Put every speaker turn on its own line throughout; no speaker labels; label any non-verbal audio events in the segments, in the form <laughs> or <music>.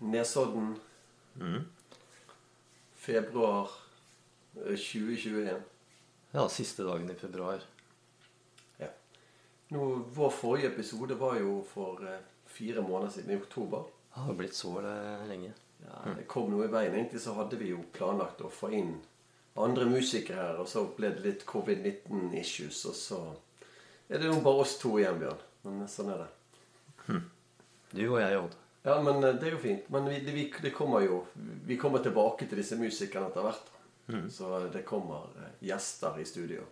Nesodden.
Mm.
Februar eh, 2021.
Ja, siste dagen i februar.
Ja. Nå, vår forrige episode var jo for eh, fire måneder siden, i oktober.
Det har blitt så eh, lenge.
Ja, det kom noe i veien. Egentlig så hadde vi jo planlagt å få inn andre musikere her, og så ble det litt covid-19-issues, og så er det jo bare oss to igjen, Bjørn. Men sånn er det.
Du og jeg, Odd.
Ja, men eh, det er jo fint. Men vi, det, vi, det kommer jo Vi kommer tilbake til disse musikerne etter hvert. Så det kommer eh, gjester i studio.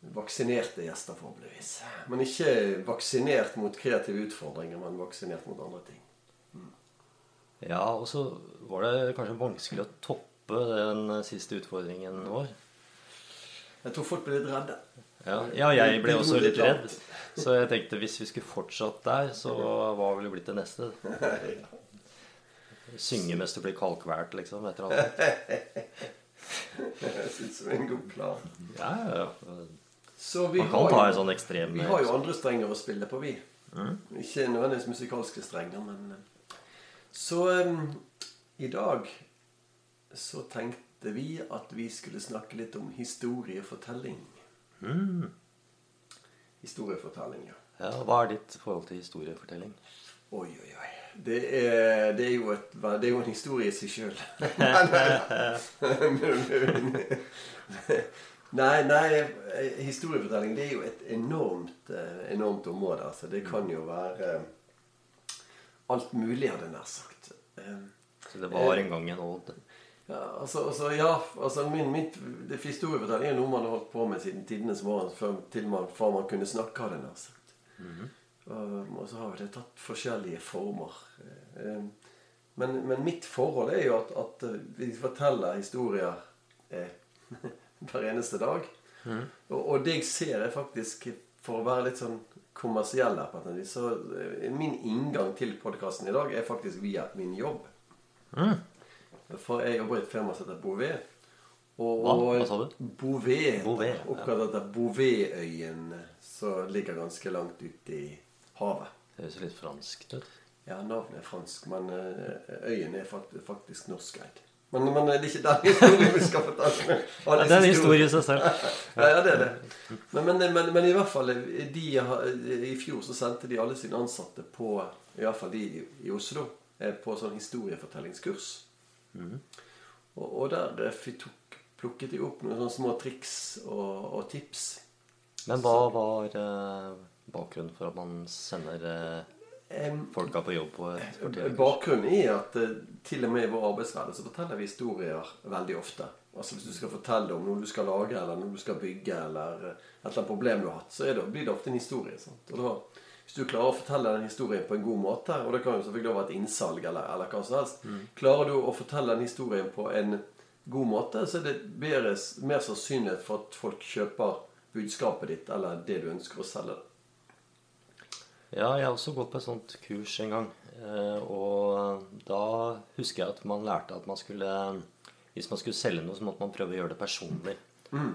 Vaksinerte gjester, forhåpentligvis. Men ikke vaksinert mot kreative utfordringer, men vaksinert mot andre ting.
Ja, og så var det kanskje vanskelig å toppe den siste utfordringen vår.
Jeg tror folk ble litt redde.
Ja, ja jeg ble også litt redd. Så jeg tenkte hvis vi skulle fortsatt der, så hva ville blitt det neste? <laughs> Synge mens du blir kaldkvært, liksom. Et eller annet. <laughs>
Jeg synes det er en god plan.
Ja, ja.
Så vi
Man kan
har
ta
jo-
en sånn ekstrem
Vi har jo andre strenger å spille på, vi. Ikke nødvendigvis musikalske strenger, men eh, Så um, i dag så tenkte vi at vi skulle snakke litt om historiefortelling. Historiefortelling, ja.
ja. Hva er ditt forhold til historiefortelling?
Oi, oi, oi. Det er, det er, jo, et, det er jo en historie i seg sjøl. <laughs> <laughs> nei, nei, historiefortelling det er jo et enormt, eh, enormt område. Altså, det kan jo være eh, alt mulig, hadde jeg nær sagt.
Så det var en gang en Odd.
Ja, altså, altså, ja, altså min, mitt, det Historiefortelling er noe man har holdt på med siden tidenes morgen, før, til man, før man kunne snakke, av jeg nær sagt. og, og så har det tatt forskjellige former. Eh, Men, men mitt forhold er jo at, at eh, vi forteller historier eh, <laughs> hver eneste dag. Og, og det jeg ser, er faktisk For å være litt sånn kommersiell her, på en måte, så min inngang til podkasten i dag er faktisk via min jobb. For jeg jobber i et firma som heter Bouvet. Og,
Hva? Hva sa du?
Bouvet.
Bouvet.
Oppkalt etter Bouvetøyen, som ligger ganske langt ute i havet.
Det høres litt fransk ut.
Ja, navnet er fransk, men eh, øyen er faktisk norskeid. Men, men det er ikke den <laughs> historien vi skal fortelle.
Ja, det er en historie i seg selv.
Ja, ja, det er det. Men, men, men, men i hvert fall de, I fjor så sendte de alle sine ansatte på I hvert fall de i, Oslo eh, på sånn historiefortellingskurs. Og, og der tok, plukket de opp noen sånne små triks og, og tips.
Men hva var eh, bakgrunnen for at man sender eh, folka på jobb på et kvarter?
Bakgrunnen er at eh, til og med i vår arbeidsverden så forteller vi historier veldig ofte. Altså Hvis du skal fortelle om noe du skal lage, eller noe du skal bygge, eller eh, et eller annet problem du har hatt, så det, blir det ofte en historie. Sant? Og da, Hvis du klarer å fortelle den historien på en god måte, og det kan jo selvfølgelig være et innsalg, eller, eller hva som helst Klarer du å fortelle den historien på en god måte, så er det bedre, mer sannsynlighet for at folk kjøper budskapet ditt, eller det du ønsker å selge.
Ja, jeg har også gått på et sånt kurs en gang. Eh, Og da husker jeg at man lærte at man skulle Hvis man skulle selge noe, så måtte man prøve å gjøre det personlig.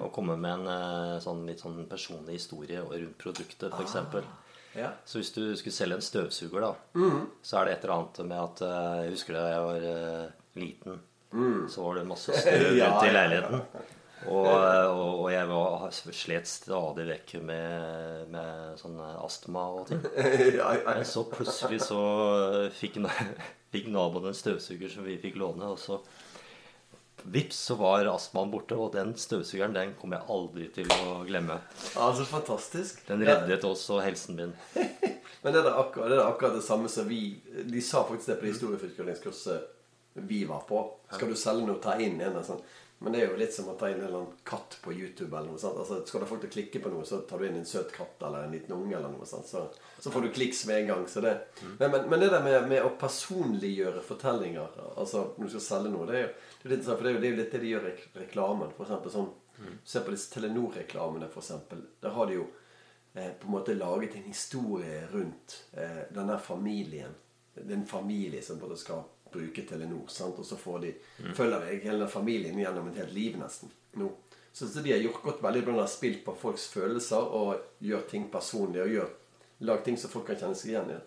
Og komme med en eh, sånn, litt sånn personlig historie rundt produktet, f.eks.
Ja.
Så hvis du skulle selge en støvsuger, da, så er det et eller annet med at eh, Jeg husker da jeg var eh, liten. Så var det masse <laughs> støv rundt i
ja, ja.
leiligheten. Og, og, og jeg var, slet stadig vekk med, med sånn astma og ting. <laughs>
ja,
Men så plutselig så fikk, <laughs> fikk naboen en støvsuger som vi fikk låne, og så Vips, så var astmaen borte, og den støvsugeren den kommer jeg aldri til å glemme.
Altså, fantastisk.
Den reddet ja. også helsen min. <laughs>
Men det er akkurat, det er akkurat det samme som vi De sa faktisk det på det historieforskningskurset vi var på. Skal du selge noe, ta inn en. Sånn. Men det er jo litt som å ta inn en eller annen katt på YouTube. eller noe sånt. Altså, Skal du folk til å klikke på noe, så tar du inn en søt katt eller en liten unge. eller noe sånt. Så, så får du kliks med en gang. Så det. Men, men, men det der med, med å personliggjøre fortellinger altså når du skal selge noe, det er jo det er litt, sånn- for det er jo det, er jo litt det de gjør i reklamen. For eksempel sånn, Se på disse Telenor-reklamene, for eksempel. Der har de jo eh, på en måte laget en historie rundt eh, denne familien. Det er en familie som både skal bruke Telenor. Sant? Og så får de, følger de hele familien gjennom et helt liv nesten. nå. Så, så de har gjort godt veldig bra de har spilt på folks følelser og gjør ting personlig. Og gjør, lag ting som folk kan kjenne seg igjen i.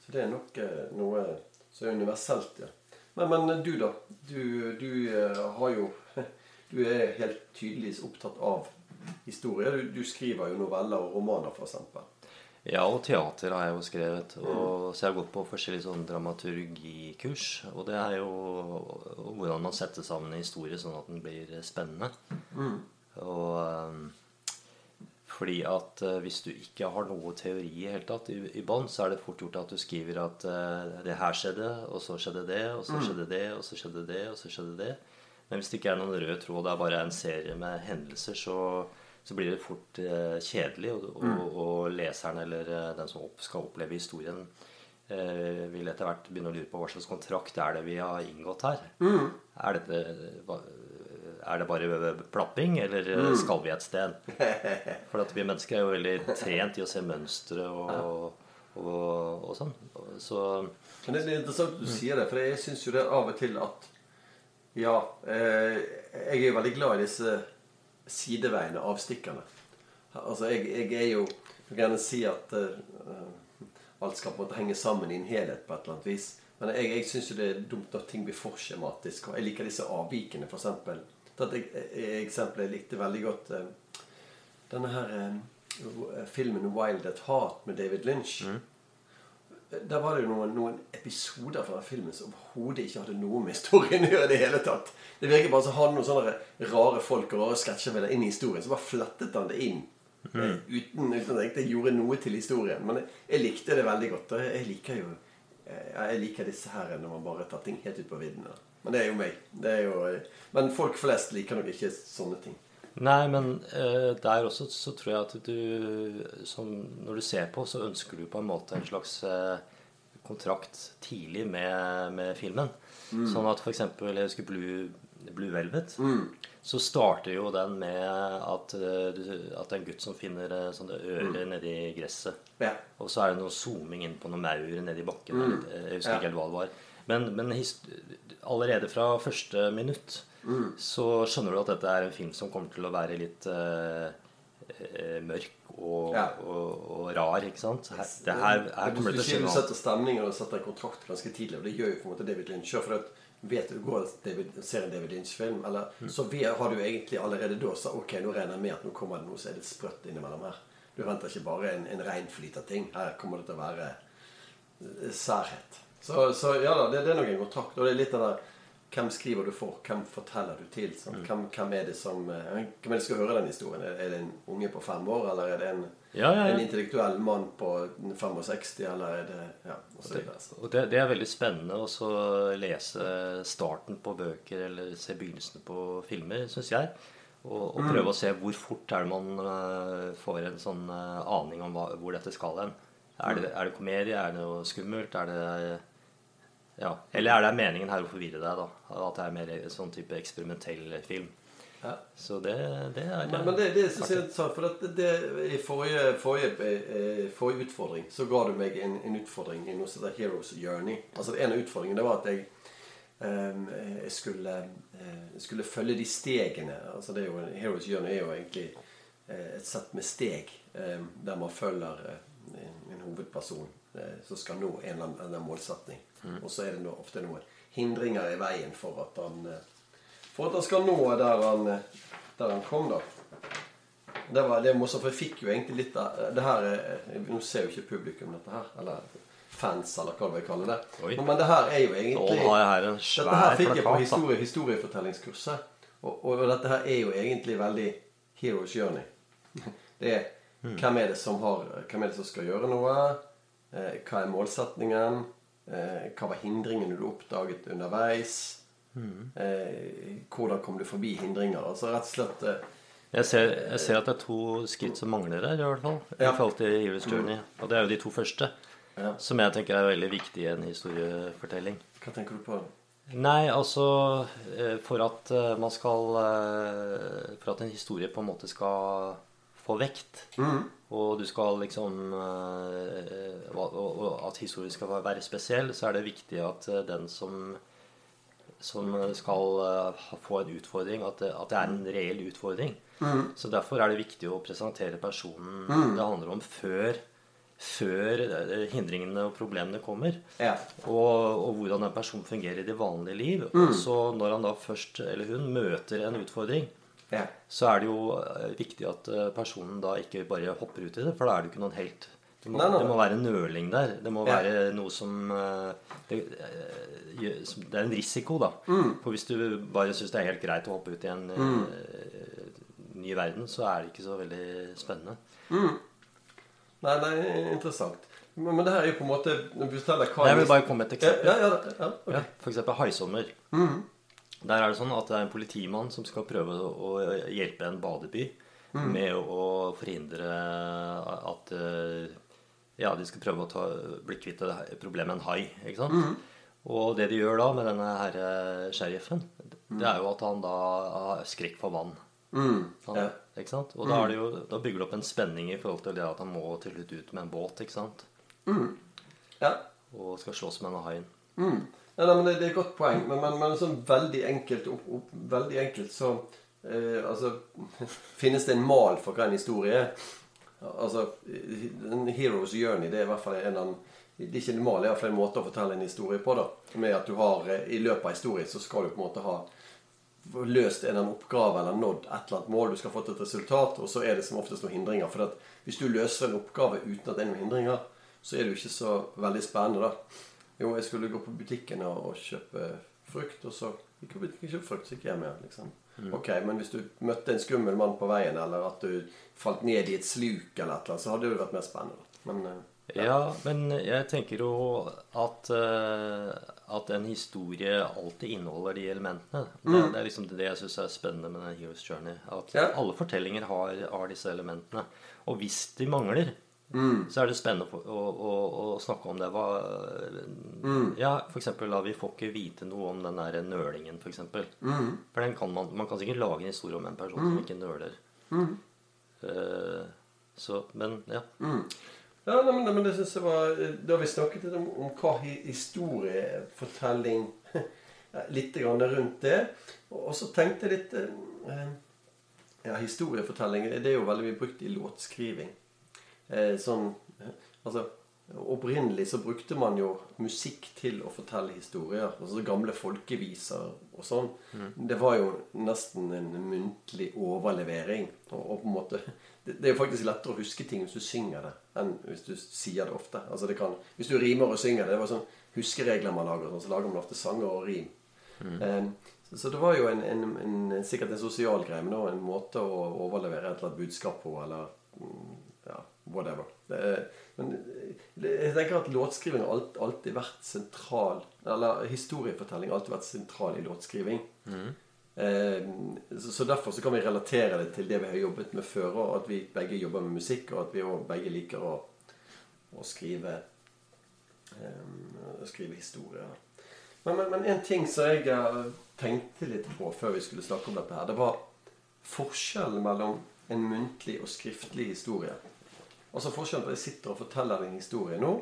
Så Det er nok eh, noe som er universelt, ja. Men, men du, da. Du, du eh, har jo <laughs> Du er helt tydelig opptatt av historie. Du, du skriver jo noveller og romaner, f.eks.
Ja, og teater har jeg jo skrevet. Og, så jeg har gått på forskjellige sånn dramaturgikurs. Og det er jo hvordan man setter sammen en historie sånn at den blir spennende. Og um, fordi at uh, hvis du ikke har noe teori i hele tatt i, i bånn, så er det fort gjort at du skriver at uh, det her skjedde, og så skjedde det, og så skjedde det, og så skjedde det, og så skjedde det. Men hvis det ikke er noen rød tråd, det er bare en serie med hendelser, så, så blir det fort eh, kjedelig. Og, og, og, leseren eller eh, den som opp, skal oppleve historien, eh, vil etter hvert begynne å lure på hva slags kontrakt er det vi har inngått her.
Mm.
Er, det, er det bare plapping, eller
Mm.
skal vi et sted? <laughs> For at vi mennesker er jo veldig trent i å se mønstre og, og, og sånn. Så
Men det er interessant at du sier det, for jeg syns jo det av og til at Ja, eh, jeg er jo veldig glad i disse sideveiene, avstikkerne. Altså, jeg, jeg er jo Jeg vil gjerne si at uh, alt skal på en måte henge sammen i en helhet på et eller annet vis. Men jeg, jeg syns jo det er dumt når ting blir for skjematisk. Og jeg liker disse avvikene, f.eks. Et eksempel jeg likte veldig godt uh, denne her uh, filmen 'Wild at Heart' med David Lynch. Der var det jo noen, noen episoder fra den filmen som overhodet ikke hadde noe med historien å gjøre. det hele tatt. Det virker bare som han noen sånne rare folk og rare sketsjer med det inn i historien. Så bare flettet han det inn. Mm. Uten, uten at egentlig gjorde noe til historien. Men jeg, jeg likte det veldig godt. Og jeg, liker jo eh, jeg liker disse her når man bare tar ting helt ut på viddene. Men det er jo meg. Det er jo, eh, men folk flest liker nok ikke sånne ting.
Nei, men uh, der også så tror jeg at du som, Når du ser på, så ønsker du på en måte en slags uh, kontrakt tidlig med, med filmen. Sånn at f.eks. jeg husker Blue, Blue Velvet. Så starter jo den med at, uh, du, at det er en gutt som finner uh, sånne ører nedi gresset.
Ja.
Og så er det noe zooming inn på noen maur nedi bakken. Mm. Jeg husker
Ja.
ikke helt hva det var. Men, men allerede fra første minutt så skjønner du at dette er en film som kommer til å være litt eh, mørk og,
Ja.
og, og rar. ikke sant? Her, det her, her kommer det til å skje
noe. du setter stemninger og setter kontrakt ganske tidlig. Og det gjør jo på en måte David Lynch. For at vet du går David, ser en David Lynch-film, eller
Mm.
så vi, har du egentlig allerede da sagt ok, nå regner jeg med at nå kommer det noe som er litt sprøtt innimellom her. Du venter ikke bare en, en reinflyt av ting. Her kommer det til å være eh, særhet. Så, så ja da, det, det er nok en kontrakt. Og det er litt det der hvem skriver du for? Hvem forteller du til? sant? Hvem, hvem er det som eh, Hvem er det som skal høre den historien? Er det en unge på fem år, eller er det en,
Ja, ja, ja.
en intellektuell mann på 65, eller er det Ja, og så videre. så.
Og det, det er veldig spennende å lese starten på bøker eller se begynnelsen på filmer, syns jeg. Og, og
Mm.
prøve å se hvor fort er det man eh, får en sånn eh, aning om hva, hvor dette skal hen. Er det, er det komedie? Er det noe skummelt? Er det ja. Eller er det meningen her å forvirre deg, da? At det er mer sånn type eksperimentell film.
Ja.
Så det, det er
Men, men det, det syns jeg er interessant, for at det, i forrige, forrige, eh, forrige utfordring så ga du meg en, en utfordring i noe som heter Heroes Journey. Altså En av utfordringene det var at jeg, um, jeg skulle, uh, skulle følge de stegene. Altså det er jo, Heroes Journey er jo egentlig eh, et sett med steg um, der man følger uh, en, en hovedperson eh, som skal nå en eller annen målsetning. Og så er det noe, ofte noen hindringer i veien for at han eh, for at han skal nå der han, eh, der han kom, da. Det var det morsomt, for jeg fikk jo egentlig litt av det her eh, Nå ser jo ikke publikum dette her, eller fans, eller hva du vil kalle det.
Oi.
Men, men det her er jo
Nå
egentlig
har jeg her en
Dette her fikk jeg på historie, historiefortellingskurset. Og, og, og dette her er jo egentlig veldig Heroes Journey. <laughs> Det er hvem er det som har Hvem er det som skal gjøre noe? Eh, hva er målsetningen? Eh, hva var hindringene du oppdaget underveis? Eh, hvordan kom du forbi hindringer? Altså rett og slett eh,
Jeg ser, jeg ser at det er to skritt som mangler her, i hvert fall. I
Ja.
forhold til Heroes Journey. Og det er jo de to første.
Ja.
Som jeg tenker er veldig viktig i en historiefortelling.
Hva tenker du på?
Nei, altså eh, For at eh, man skal eh, For at en historie på en måte skal få vekt, og du skal liksom eh, og, at historien skal være spesiell, så er det viktig at eh, den som som skal eh, få en utfordring, at det, at det er en reell utfordring. Så derfor er det viktig å presentere personen det handler om, før, før hindringene og problemene kommer.
Ja.
Og, og hvordan en person fungerer i det vanlige liv.
Mm.
Og så når han da først, eller hun, møter en utfordring,
Ja.
så er det jo eh, viktig at eh, personen da ikke bare hopper ut i det, for da er det jo ikke noen helt. Det må,
Nei, nei,
det må være nøling der. Det må
Ja.
være noe som eh, det, det er en risiko, da.
Mm.
For hvis du bare syns det er helt greit å hoppe ut i en mm. ny verden, så er det ikke så veldig spennende.
Nei, det er interessant. Men, men det her er jo på en måte
Jeg vil bare komme med et eksempel.
Ja, ja, ja,
okay. For eksempel Haisommer. Der er det sånn at det er en politimann som skal prøve å hjelpe en badeby med å forhindre at eh, Ja, de skal prøve å ta, bli kvitt problemet med en hai. ikke sant? Og det de gjør da med denne herre sheriffen, det er jo at han da har skrekk for vann.
Mm,
Han,
ja.
ikke sant? Og da, er det jo, da bygger det opp en spenning i forhold til det at han må til slutt ut med en båt. ikke sant?
ja.
Og skal slåss med denne haien.
Mm. Ja, nei, men det, det er et godt poeng. Men, men, men sånn veldig enkelt, opp, opp, veldig enkelt så eh, Altså <laughs> Finnes det en mal for hva en historie er? Altså En hero's journey det er i hvert fall en av det er ikke en mal, det er en måte å fortelle en historie på. da Med at du har eh, I løpet av historien så skal du på en måte ha løst en oppgave eller nådd et eller annet mål. Du skal ha fått et resultat, og så er det som oftest noen hindringer. For hvis du løser en oppgave uten at det er noen hindringer, så er det jo ikke så veldig spennende, da. Jo, jeg skulle gå på butikken og, og kjøpe frukt, og så gikk jeg på butikken og kjøpte frukt, så gikk jeg hjem igjen. liksom. Ok, Men hvis du møtte en skummel mann på veien, eller at du falt ned i et sluk, eller et eller annet, så hadde det vært mer spennende. Men ja.
Ja, men jeg tenker jo at, eh, at en historie alltid inneholder de elementene. Det, det er liksom det jeg syns er spennende med den Heroes Journey. At
Ja.
alle fortellinger har, har disse elementene. Og hvis de mangler, så er det spennende å, å, å, å snakke om det. Hva, Ja, for eksempel, da, Vi får ikke vite noe om den der nølingen, for eksempel. For den kan man, man kan sikkert lage en historie om en person som ikke nøler. Uh, så, men ja.
Ja, nei, men, men det synes jeg var Da vi snakket litt om, om hva historiefortelling <laughs> Litt grann rundt det. Og, og så tenkte jeg litt eh, Ja, historiefortelling det er jo veldig mye brukt i låtskriving. Eh, sånn Altså Opprinnelig så brukte man jo musikk til å fortelle historier. Altså gamle folkeviser og sånn. Det var jo nesten en muntlig overlevering. Og, og på en måte det, det er jo faktisk lettere å huske ting hvis du synger det, enn hvis du sier det ofte. Altså det kan, Hvis du rimer og synger det, det var sånn huskeregler man lager, sånn, så lager man ofte sanger og rim. Eh, så, så det var jo en, en, en, sikkert en sosial greie, men også en måte å overlevere et eller annet budskap på, eller mm, whatever. Men jeg tenker at låtskriving har alltid vært sentral Eller historiefortelling har alltid vært sentral i låtskriving. Mm. så, derfor så kan vi relatere det til det vi har jobbet med før, og at vi begge jobber med musikk, og at vi begge liker å, å skrive å skrive historier. Men, men, men en ting som jeg eh, tenkte litt på før vi skulle snakke om dette her, det var forskjellen mellom en muntlig og skriftlig historie. Altså forskjellen på at jeg sitter og forteller en historie nå,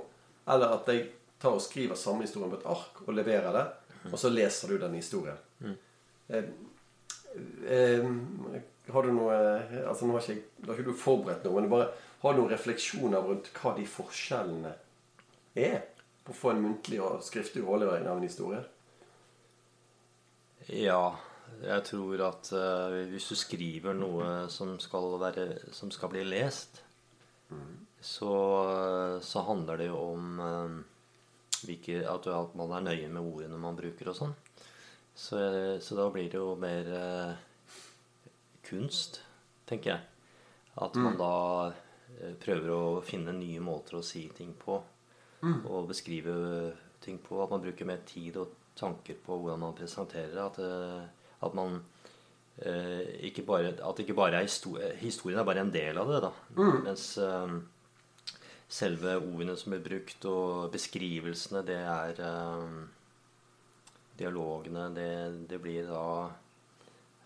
eller at jeg tar og skriver samme historien på et ark og leverer det, og så leser du den historien. Eh, eh, har du noe altså nå har ikke, da har ikke du forberedt noe, men bare har du noen refleksjoner rundt hva de forskjellene er på å få en muntlig og skriftlig overlevering av en historie?
Ja, jeg tror at uh, hvis du skriver noe som skal, være, som skal bli lest, så, så handler det jo om eh, hvilke, at, man er nøye med ordene man bruker og sånn. Så, så da blir det jo mer eh, kunst, tenker jeg. At man da eh, prøver å finne nye måter å si ting på. Og beskrive ting på. At man bruker mer tid og tanker på hvordan man presenterer det. At, at man ikke bare, At ikke bare er historien, historien er bare en del av det. da Mens eh, selve ordene som blir brukt, og beskrivelsene, det er eh, Dialogene, det, det blir da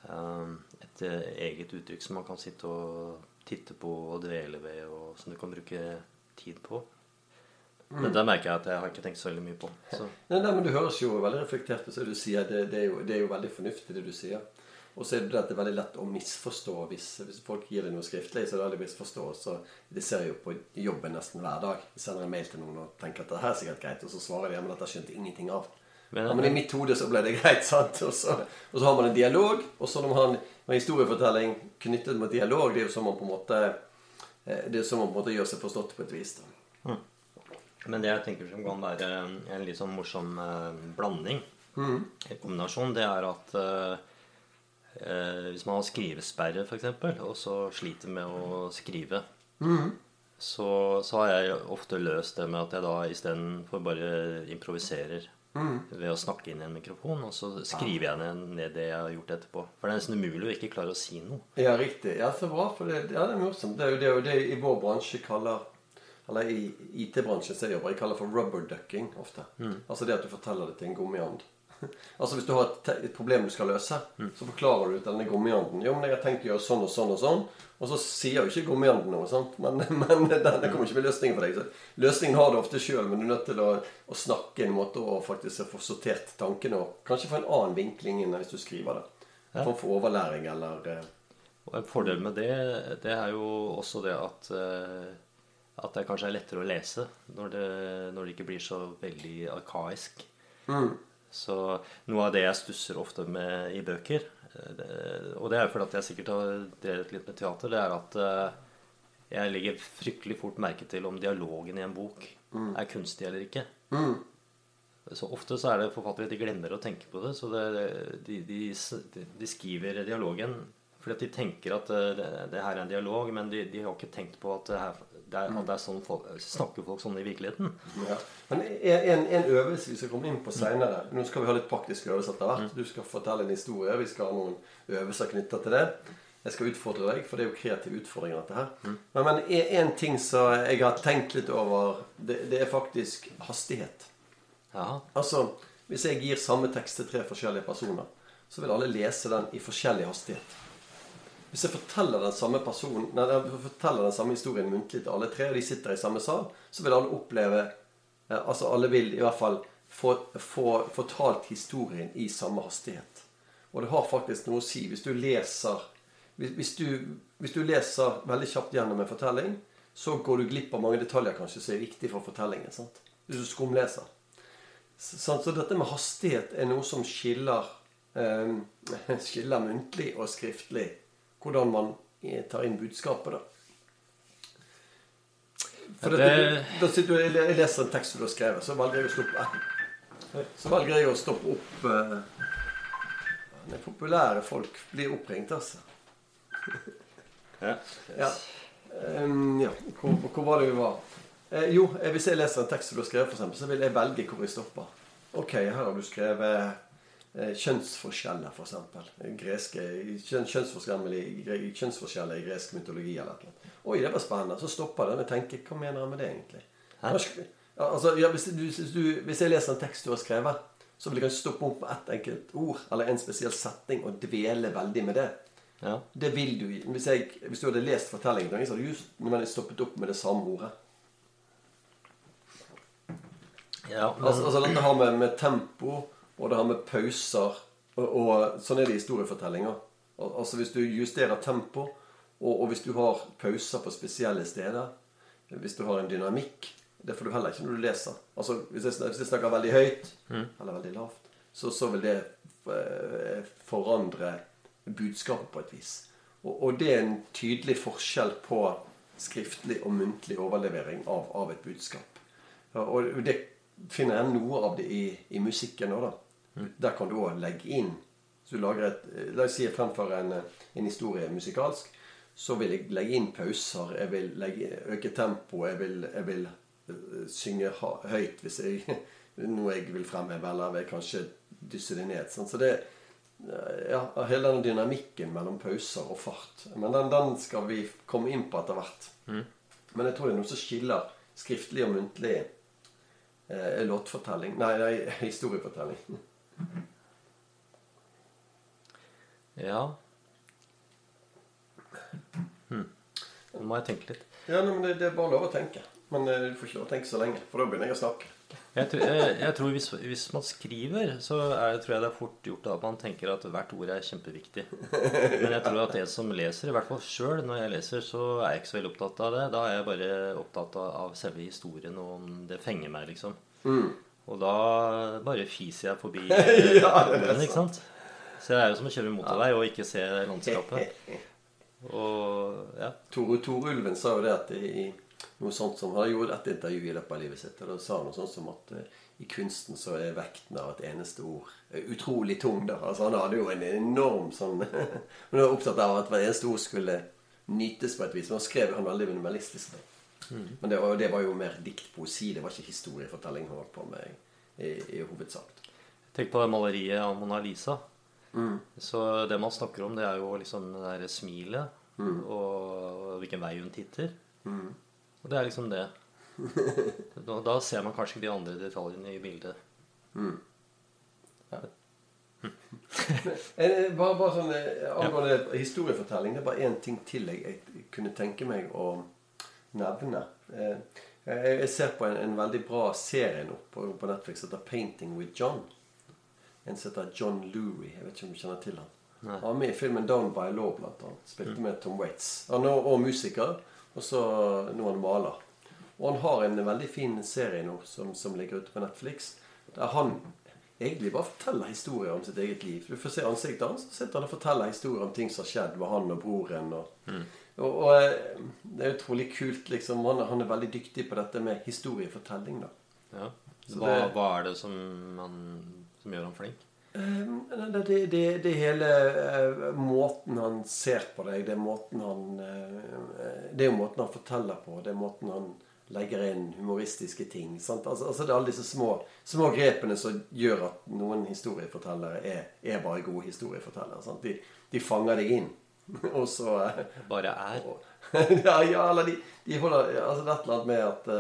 eh, et eh, eget uttrykk som man kan sitte og titte på og dvele ved, og som du kan bruke tid på. Men det merker jeg at jeg har ikke tenkt så veldig mye på. Så.
Nei, nei, men Du høres jo veldig reflektert ut. så du sier. Det, det, er jo, det er jo veldig fornuftig, det du sier. Og så er det at det er veldig lett å misforstå hvis, hvis folk gir deg noe skriftlig. så er det veldig misforstå, så Det ser jeg jo på jobben nesten hver dag. Jeg sender en mail til noen og tenker at det her er sikkert greit, og så svarer de ja, men dette skjønte ingenting av.
Men-
ja, men i mitt hode så ble det greit, <laughs> sant? Og så, og så har man en dialog, og så når man har en, en historiefortelling knyttet mot dialog, det er jo som man på en måte eh, det er som man på en måte gjør seg forstått på et vis. da.
Men det jeg tenker som kan være en litt sånn morsom eh, blanding,
Mm.
en kombinasjon, det er at eh, eh, hvis man har skrivesperre, f.eks., og så sliter med å skrive,
Mm.
så, så har jeg ofte løst det med at jeg da istedenfor bare improviserer
Mm.
ved å snakke inn i en mikrofon, og så skriver jeg ned, ned det jeg har gjort etterpå. For det er nesten umulig å ikke klare å si noe.
Ja, riktig. Ja, så bra. For det, ja, det er morsomt. Det er jo det, det i vår bransje kaller Eller i IT-bransjen som jeg jobber, jeg kaller for rubber ducking ofte. Altså det at du forteller det til en gummiand. <laughs> altså hvis du har et, et problem du skal løse, så forklarer du til denne gummianden Jo, men jeg har tenkt å gjøre sånn og sånn og sånn. Og så sier jo ikke gummianden noe, sant? men, <laughs> men denne kommer ikke med løsningen for deg. Så løsningen har du ofte sjøl, men du er nødt til å, å snakke en måte og faktisk få sortert tankene og kanskje få en annen vinkling enn hvis du skriver det.
Ja.
Form for overlæring eller eh,
Og en fordel med det, det er jo også det at eh, at det kanskje er lettere å lese når det, når det ikke blir så veldig arkaisk.
mm.
Så noe av det jeg stusser ofte med i bøker, eh, og det er fordi at jeg sikkert har drevet litt med teater, det er at eh, jeg legger fryktelig fort merke til om dialogen i en bok er kunstig eller ikke.
Mm.
Så ofte så er det forfattere de glemmer å tenke på det. Så det, de, de, de, de skriver dialogen fordi at de tenker at eh, det, det her er en dialog, men de, de har ikke tenkt på at det, her, det er, at det er sånn folk, snakker folk sånn i virkeligheten.
Ja. Men en, en øvelse vi skal komme inn på seinere Nå skal vi ha litt praktiske øvelser etter hvert. Du skal fortelle en historie. Vi skal ha noen øvelser knytta til det. Jeg skal utfordre deg, for det er jo kreative utfordringer. dette her. Men, men en, en ting som jeg har tenkt litt over, det, det er faktisk hastighet.
Ja,
Altså, Hvis jeg gir samme tekst til tre forskjellige personer, så vil alle lese den i forskjellig hastighet. Hvis jeg forteller den samme personen, nei, jeg forteller den samme historien muntlig til alle tre, og de sitter i samme sal, så vil alle oppleve eh, Altså alle vil i hvert fall få, få fortalt historien i samme hastighet. Og det har faktisk noe å si. Hvis du leser hvis, du, hvis du leser veldig kjapt gjennom en fortelling, så går du glipp av mange detaljer kanskje som er viktige for fortellingen. sant? Hvis du skumleser. Så, så dette med hastighet er noe som skiller, eh, <laughs> skiller muntlig og skriftlig. Hvordan man eh, tar inn budskapet, da. For
det-
da sitter du, jeg leser en tekst du har skrevet, så velger jeg å stoppe Så velger jeg å stoppe opp det Populære folk blir oppringt, altså.
ja.
Ja. Um, ja. Hvor, hvor var det vi var? Eh, jo, eh, hvis jeg leser en tekst som du har skrevet, for eksempel, så vil jeg velge hvor jeg stopper. Ok, her har du skrevet kjønnsforskjeller, for eksempel. Greske, kjønn, kjønnsforskjeller, i, kjønnsforskjeller i gresk mytologi eller noe. Oi, det var spennende. Så stopper den og tenker hva mener han med det egentlig? Altså, ja, hvis, du, hvis, du, hvis jeg leser en tekst du har skrevet, så vil jeg kanskje stoppe opp på ett enkelt ord eller en spesiell setning og dvele veldig med det.
ja.
Det vil du Hvis, jeg, hvis du hadde lest fortellingen, så hadde du just jeg stoppet opp med det samme ordet.
ja men,
Altså, altså Dette har med, med tempo, og det her med pauser og, og Sånn er det i historiefortellinger. Al- Altså Hvis du justerer tempo, og, og hvis du har pauser på spesielle steder Hvis du har en dynamikk Det får du heller ikke når du leser. Altså Hvis jeg, hvis jeg snakker veldig høyt eller veldig lavt, så, så vil det eh, forandre budskapet på et vis. Og, og det er en tydelig forskjell på skriftlig og muntlig overlevering av, av et budskap. Og det finner jeg noe av det i, i musikken òg, da. Der kan du òg legge inn Så du lager et La oss si jeg fremfører en, en historie musikalsk. Så vil jeg legge inn pauser, jeg vil legge, øke tempoet, jeg vil, jeg vil eh, synge høyt hvis jeg <laughs> noe jeg vil fremheve, eller vil kanskje dysse det ned. Sånn. Så det ja, hele den dynamikken mellom pauser og fart. Men den, den skal vi komme inn på etter hvert. Men jeg tror det er noe som skiller skriftlig og muntlig eh, låtfortelling Nei, nei <laughs> historiefortelling.
ja. Hm. Nå må jeg tenke litt.
Ja, nei, men det, det er bare lov å tenke. Men eh, du får ikke lov å tenke så lenge, for da begynner jeg å snakke.
Jeg tror, jeg, jeg tror hvis, hvis man skriver, så er, tror jeg det er fort gjort at man tenker at hvert ord er kjempeviktig. Men jeg tror at det som leser, i hvert fall sjøl når jeg leser, så er jeg ikke så veldig opptatt av det. Da er jeg bare opptatt av, selve historien, og om det fenger meg, liksom. Og da bare fiser jeg forbi <laughs>
Ja,
ordene, ikke sant? Så det er jo som å kjøre motorvei og ikke se landskapet. <laughs> Og ja.
Tore, Tor Ulven sa jo det at i noe sånt som Han har gjort et intervju i løpet av livet sitt, og da sa han noe sånt som at eh, i kunsten så er vekten av et eneste ord eh, utrolig tung. da. Altså Han hadde jo en enorm sånn <laughs> Han var opptatt av at hvert eneste ord skulle nytes på et vis. Men han skrev han veldig minimalistisk. da. Men det var, det var jo mer diktpoesi. Det var ikke historiefortelling han holdt på med i, i hovedsak.
Tenk på det maleriet av Mona Lisa. Så det man snakker om, det er jo liksom det derre smilet og hvilken vei hun titter. Og det er liksom det. <laughs> Da, da ser man kanskje ikke de andre detaljene i bildet.
Eh, Bare, bare sånn Angående ja. historiefortelling, det er bare én ting til jeg, jeg kunne tenke meg å nevne. Eh, Jeg jeg ser på en, en veldig bra serie nå på, på Netflix som heter 'Painting with John'. En som heter John Louie. Jeg vet ikke om du kjenner til han.
Nei.
Han var med i filmen 'Down by Law', blant annet. Spilte med Tom Waits. Han er også musiker, og så nå er han maler. Og han har en veldig fin serie nå som, som ligger ute på Netflix, der han egentlig bare forteller historier om sitt eget liv. Du får se ansiktet hans, så sitter han og forteller historier om ting som har skjedd med han og broren. Og, og, og eh, det er utrolig kult, liksom. Han, han er veldig dyktig på dette med historiefortelling, da.
Ja. Hva,
det-
hva er det som, man, som gjør han flink?
Eh, Det, det, det, det hele eh, måten han ser på deg, det er måten han eh, Det er jo måten han forteller på, det er måten han legger inn humoristiske ting. Sant? Altså, altså Det er alle disse små, små grepene som gjør at noen historiefortellere er, er bare gode historiefortellere. Sant? De, de fanger deg inn, <laughs> og så eh,
Bare er. <laughs>
ja, ja, eller de, de holder Altså det er et eller annet med at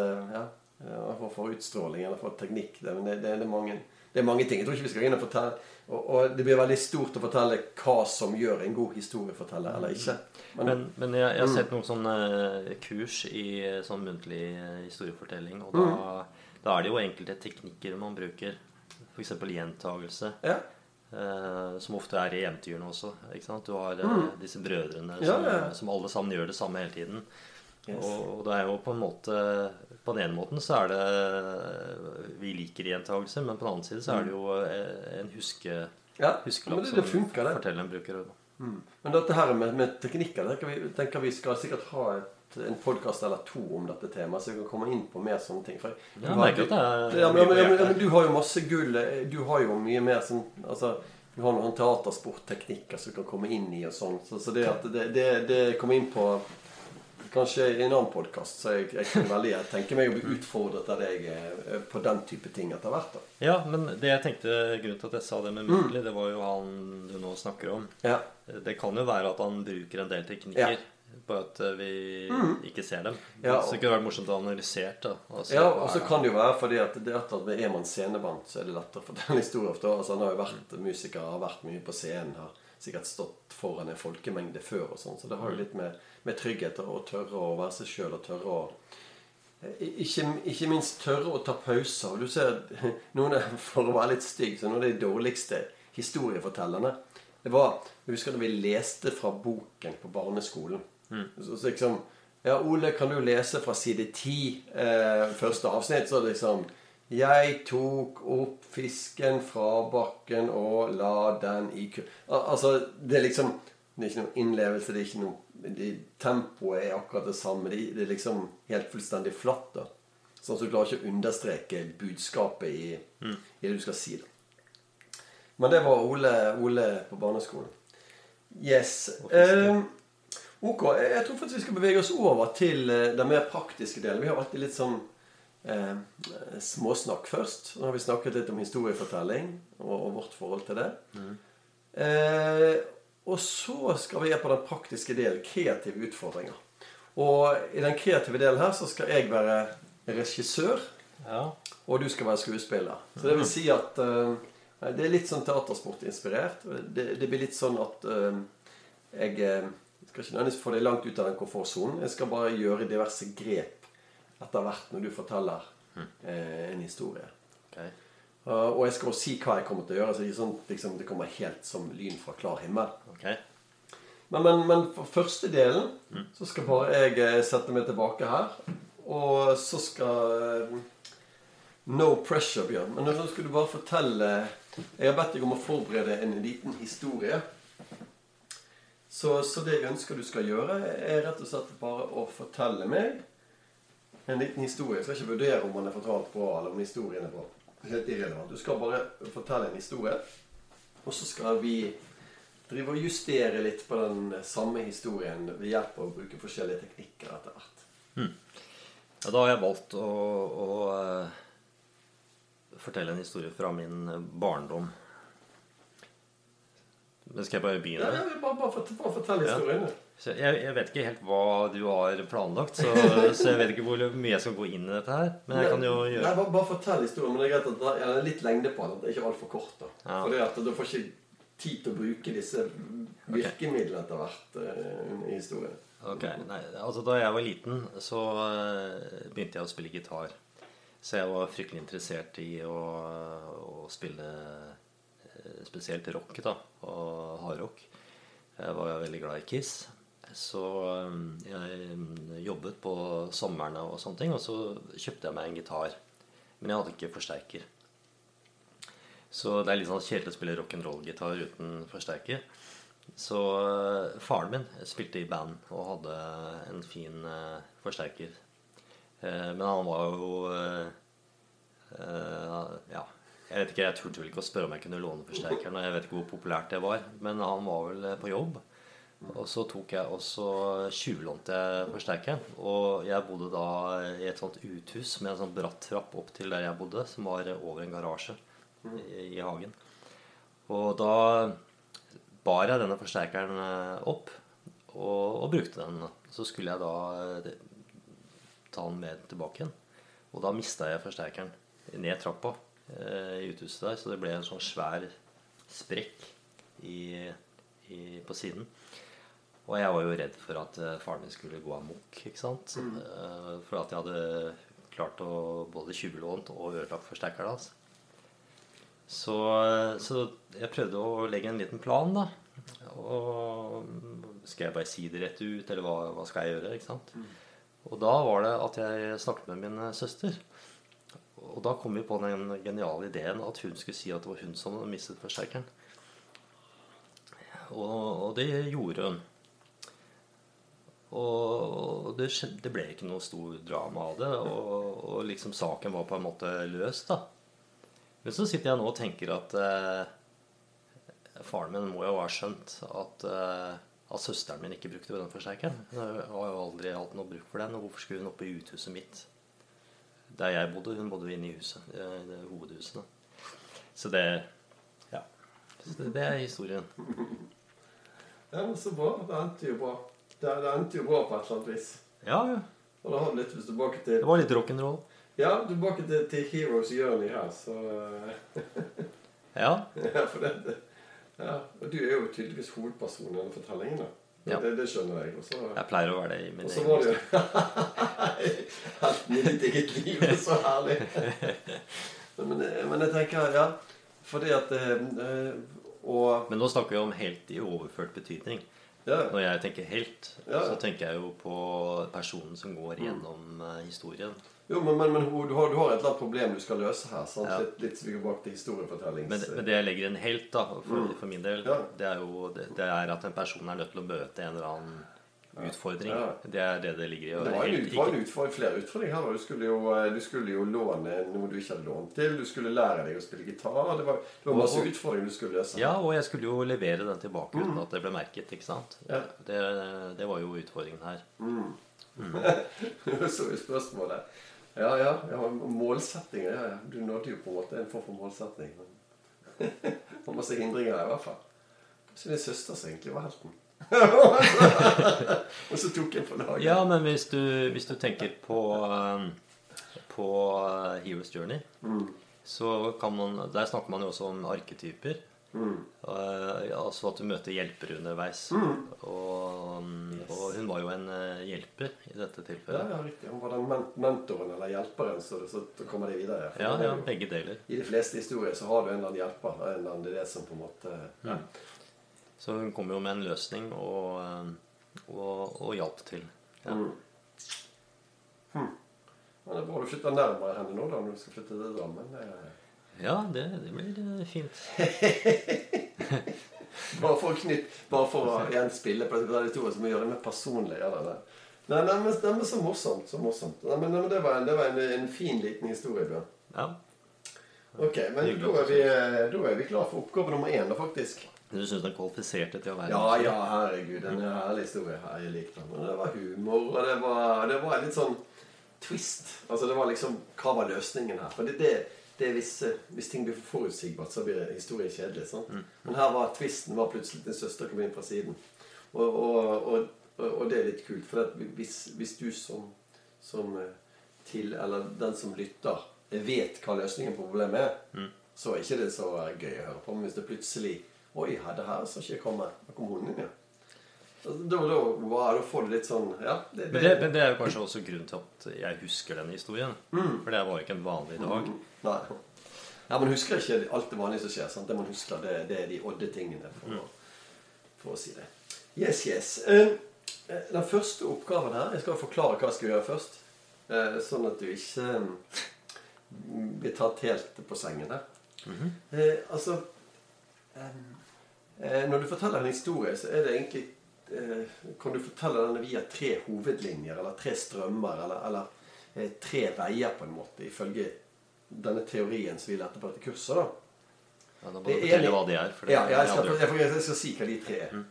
Ja, for, for utstråling eller for teknikk. Det, men det, det, det, er mange, det er mange ting. Jeg tror ikke vi skal inn og fortelle og, og det blir veldig stort å fortelle hva som gjør en god historieforteller eller ikke. Men,
Men, men jeg, jeg har sett noen sånne eh, kurs i eh, sånn muntlig eh, historiefortelling. Og da, da er det jo enkelte teknikker man bruker. F.eks. gjentagelse.
ja,
Uh, som ofte er i eventyrene også. Du har eh, disse brødrene
Ja,
som,
ja.
som alle sammen gjør det samme hele tiden.
Yes.
Og, og det er jo på en måte På den ene måten så er det Vi liker gjentagelse, men på den annen side så er det jo eh, en huske,
ja.
huskelapp
det, det funker, det.
fortelleren bruker.
Men dette her med, med teknikker tenker vi, tenker vi skal sikkert ha et, en podkast eller to om dette temaet, så vi kan komme inn på mer sånne ting. For,
Ja,
men, du har jo masse gull. eh, Du har jo mye mer sånn altså, Du har noen teatersportteknikker som du kan komme inn i og sånn. Så, så det at det, det, det kommer inn på Kanskje i en annen podkast, så jeg, jeg kan veldig jeg tenker meg å bli utfordret av deg eh, på den type ting etter hvert. da.
Ja, men det jeg tenkte grunnen til at jeg sa det med muntlig, det var jo han du nå snakker om.
Ja.
Det kan jo være at han bruker en del teknikker. på at vi vi ikke ser dem.
Ja,
Så det kunne vært morsomt å analysere da. Altså,
Ja, og så kan det jo være fordi at det at er man scenevant, så er det lettere å fortelle historier ofte. Altså, han har jo vært musiker, har vært mye på scenen, har sikkert stått foran en folkemengde før og sånn. Så det har jo litt med, med trygghet å tørre å være seg sjøl og tørre å ikke, ikke minst tørre å ta pauser. Du ser <laughs> noen er, <laughs> For å være litt stygg, så noen av de dårligste historiefortellerne Det var Jeg husker da vi leste fra boken på barneskolen. Så, så liksom Ja, Ole, kan du lese fra side ti, eh, første avsnitt? Så liksom Jeg tok opp fisken fra bakken og la den i ku... Altså, det er liksom Det er ikke noe innlevelse, det er ikke noe de, Tempoet er akkurat det samme. Det, det er liksom helt fullstendig flatt. da Sånn at du klarer ikke å understreke budskapet i, i det du skal si. da Men det var Ole, Ole på barneskolen. Yes. Eh, ok, jeg tror faktisk vi skal bevege oss over til eh, den mer praktiske delen. Vi har alltid litt sånn eh, småsnakk først. Nå har vi snakket litt om historiefortelling og, og vårt forhold til det. Eh, og så skal vi gjøre på den praktiske delen kreative utfordringer. Og i den kreative delen her så skal jeg være regissør,
Ja.
og du skal være skuespiller. Så det vil si at eh, det er litt sånn teatersportinspirert. Det, det blir litt sånn at eh, jeg eh, skal ikke nødvendigvis få deg langt ut av den komfortsonen. Jeg skal bare gjøre diverse grep etter hvert når du forteller eh, en historie.
Okay.
Uh, og jeg skal også si hva jeg kommer til å gjøre. Så det, sånn, liksom, det kommer helt som lyn fra klar himmel.
Okay.
Men, men, men for første delen så skal bare jeg eh, sette meg tilbake her. Og så skal eh, No pressure, Bjørn. Men nå skal du bare fortelle Jeg har bedt deg om å forberede en liten historie. Så, så det jeg ønsker du skal gjøre, er rett og slett bare å fortelle meg en liten historie. Jeg skal ikke vurdere om den er fortalt bra, eller om historien er bra. Helt irrelevant. Du skal bare fortelle en historie, og så skal vi drive og justere litt på den samme historien ved hjelp av å bruke forskjellige teknikker etter hvert.
Ja, da har jeg valgt å, å uh, fortelle en historie fra min barndom. Men skal jeg bare begynne?
ja, bare, bare, fort- bare fortell historien. Ja.
Så jeg, jeg vet ikke helt hva du har planlagt, så, så jeg vet ikke hvor mye jeg skal gå inn i dette her. Men jeg kan jo
Nei, bare, bare fortell historien. Men det er greit at det er litt lengde på den. Det er ikke altfor kort. da.
Ja.
Fordi at du får ikke tid til å bruke disse virkemidlene etter hvert uh, i historien.
Ok, nei, altså Da jeg var liten, så eh, begynte jeg å spille gitar. Så jeg var fryktelig interessert i å, å spille spesielt rock, da, og hardrock. Jeg var veldig glad i Kiss. Så eh, jeg jobbet på sommerne og sånne ting, og så kjøpte jeg meg en gitar. Men jeg hadde ikke forsterker. Så det er litt sånn kjedelig å spille rock'n'roll-gitar uten forsterker. Så eh, faren min spilte i band og hadde en fin eh, forsterker. Eh, men han var jo eh, Ja, jeg vet ikke, jeg turte vel ikke å spørre om jeg kunne låne forsterkeren. Og jeg vet ikke hvor populært det var, men han var vel eh, på jobb. Og så tok jeg også tjuvlånte jeg forsterkeren. Og jeg bodde da i et sånt uthus med en sånn bratt trapp opp til der jeg bodde, som var over en garasje i, i hagen. Og da bar jeg denne forsterkeren eh, opp og, og brukte den. Så skulle jeg da eh, ta den med tilbake igjen. Og da mista jeg forsterkeren ned trappa i uthuset der, så det ble en sånn svær sprekk i, i, på siden. Og jeg var jo redd for at eh, faren min skulle gå amok. ikke sant? Mm. For at jeg hadde klart å både tjuvlånt og ødelagt forsterkeren hans. Så, så jeg prøvde å legge en liten plan, da. Og skal jeg bare si det rett ut, eller hva, hva skal jeg gjøre? ikke sant? Og da var det at jeg snakket med min eh, søster. Og da kom vi på den geniale ideen at hun skulle si at det var hun som hadde mistet forsterkeren. Og, og det gjorde hun. Og det, det ble ikke noe stor drama av det. Og, og liksom saken var på en måte løst, da. Men så sitter jeg nå og tenker at eh, faren min må jo ha skjønt at, eh, at søsteren min ikke brukte den forsterkeren. Hun har jo aldri hatt noe bruk for den. Og hvorfor skulle hun oppe i uthuset mitt? Der jeg bodde. Hun bodde inne i huset. Det, det hovedhuset. da. Så det Ja. Så det, det er historien.
Ja, men Så bra. Det endte jo bra. Det, det endte jo bra på et eller annet vis.
Ja, ja.
Og da har du litt tilbake til
Det var litt rock'n'roll.
Ja, tilbake til, til Heroes Journey her, så
Ja. <laughs>
Ja, for det, det ja. Og du er jo tydeligvis hovedpersonen i denne fortellingen. da.
Ja.
det, det skjønner jeg. Også,
Jeg pleier å være det i min
og så
egen
var det jo helten i ditt eget liv. er Så herlig. <laughs> Men, men jeg tenker, ja Fordi at øh, Og
Men nå snakker vi om helt i overført betydning.
ja,
Når jeg tenker helt,
Ja, ja.
så tenker jeg jo på personen som går gjennom mm. historien.
Jo, men, men, men du, har, du har et eller annet problem du skal løse her. Sant?
Ja.
Litt, litt tilbake til historiefortellings...
Men, men det jeg legger inn en helt, da, for, for min del,
Ja.
det er jo det, det er at en person er nødt til å møte en eller annen utfordring.
Ja.
Det er det det ligger i.
Det var en,
helt
var en utfordring, flere utfordringer her. Du skulle, jo, eh, du skulle jo låne noe du ikke hadde lånt til. Du skulle lære deg å spille gitar. Det var, det var masse
Og-
utfordringer du skulle løse.
Ja, og jeg skulle jo levere den tilbake uten at det ble merket. ikke sant?
Mm. Ja.
Det, det var jo utfordringen her. <laughs>
så er spørsmålet Ja, ja. ja målsettinger. Ja, ja. Du nådde jo på en måte en form for målsetting. Men <laughs> det var masse hindringer i hvert fall. Kanskje er søster som egentlig var helten. <laughs> Og så tok en på laget.
Ja, men hvis du, hvis du tenker på, um, på uh, Heroes Journey,
Mm.
så kan man Der snakker man jo også om arketyper. Eh, altså at du møter hjelpere underveis.
Mm.
Og, og hun var jo en eh, hjelper i dette tilfellet.
ja, ja riktig. Hun var den men mentoren eller hjelperen, så, så kommer det videre.
Ja, ja,
jo-
begge deler.
I de fleste historier så har du en eller annen hjelper. En eller annen, det er som på en måte ja.
Så hun kom jo med en løsning og, eh, og, og hjalp til. Ja.
Mm. Hm. Men det er bra du flytter nærmere henne nå, da, når du skal flytte til Drammen. Det er-
Ja, det, det blir eh, fint. <laughs>
Bare for å knytte Bare for å igjen spille på de to så må vi gjøre det mer personlig. Eller? Nei, nei, men, nei, men så morsomt. så morsomt. Nei, men, nei, men Det var, en, det var en, en fin, liten historie, Bjørn.
Ja.
Ok, men da er, vi, da er vi klar for oppgave nummer én, da, faktisk.
Du syns den kvalifiserte til å være
Ja, ja, herregud. En herlig historie. her, Jeg likte den. Det var humor, og det var, det var litt sånn twist. Altså, det var liksom Hva var løsningen her? For det, det, er hvis, er hvis ting blir for forutsigbart, så blir historien kjedelig. sant? Men her var twisten var plutselig din søster kom inn fra siden. Og, og, og, og det er litt kult. For hvis, hvis du som, som eh, til, eller den som lytter, vet hva løsningen på problemet er, så er ikke det så gøy å høre på. Men hvis det plutselig Oi, her, det her så ikke jeg komme. Da kom hunden inn, ja. Da, da, var det å får du litt sånn Ja. Det,
Men det, men det er jo kanskje også grunnen til at jeg husker den historien. For det var jo ikke en vanlig dag.
Nei. Ja, Man husker ikke alt det vanlige som skjer. Sant? Det man husker, det, det er de odde tingene, for, å, for å si det. Yes, yes. Eh, eh, den første oppgaven her Jeg skal forklare hva jeg skal gjøre først. Eh, sånn at du ikke eh, blir tatt helt på sengen der. eh, altså Når du forteller en historie, så er det egentlig Kan du fortelle denne via tre hovedlinjer, eller tre strømmer, eller, eller eh, tre veier, på en måte, ifølge denne teorien som vi lærte på dette kurset. da
Ja, da må du fortelle hva de er.
Ja, jeg, skal, jeg, jeg, skal si hva de tre er.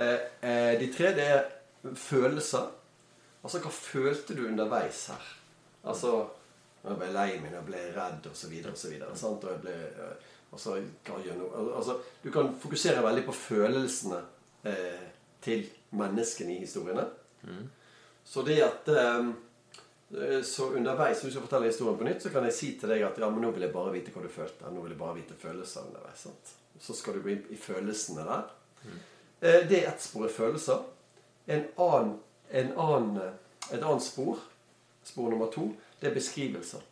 Eh, eh, de tre, det er følelser. Altså, hva følte du underveis her? Altså Jeg ble lei meg, jeg ble redd, osv., osv. Og jeg ble eh, altså, altså, Du kan fokusere veldig på følelsene eh, til menneskene i historiene. Så det at eh, så underveis, hvis du forteller historien på nytt, så kan jeg si til deg at ja, men nå vil jeg bare vite hva du følte. Nå vil jeg bare vite følelser underveis. sant? Så skal du gå inn i følelsene der. Mm. Det er ett spor er følelser. En annen, en annen, et annet spor, spor nummer to, det er beskrivelser.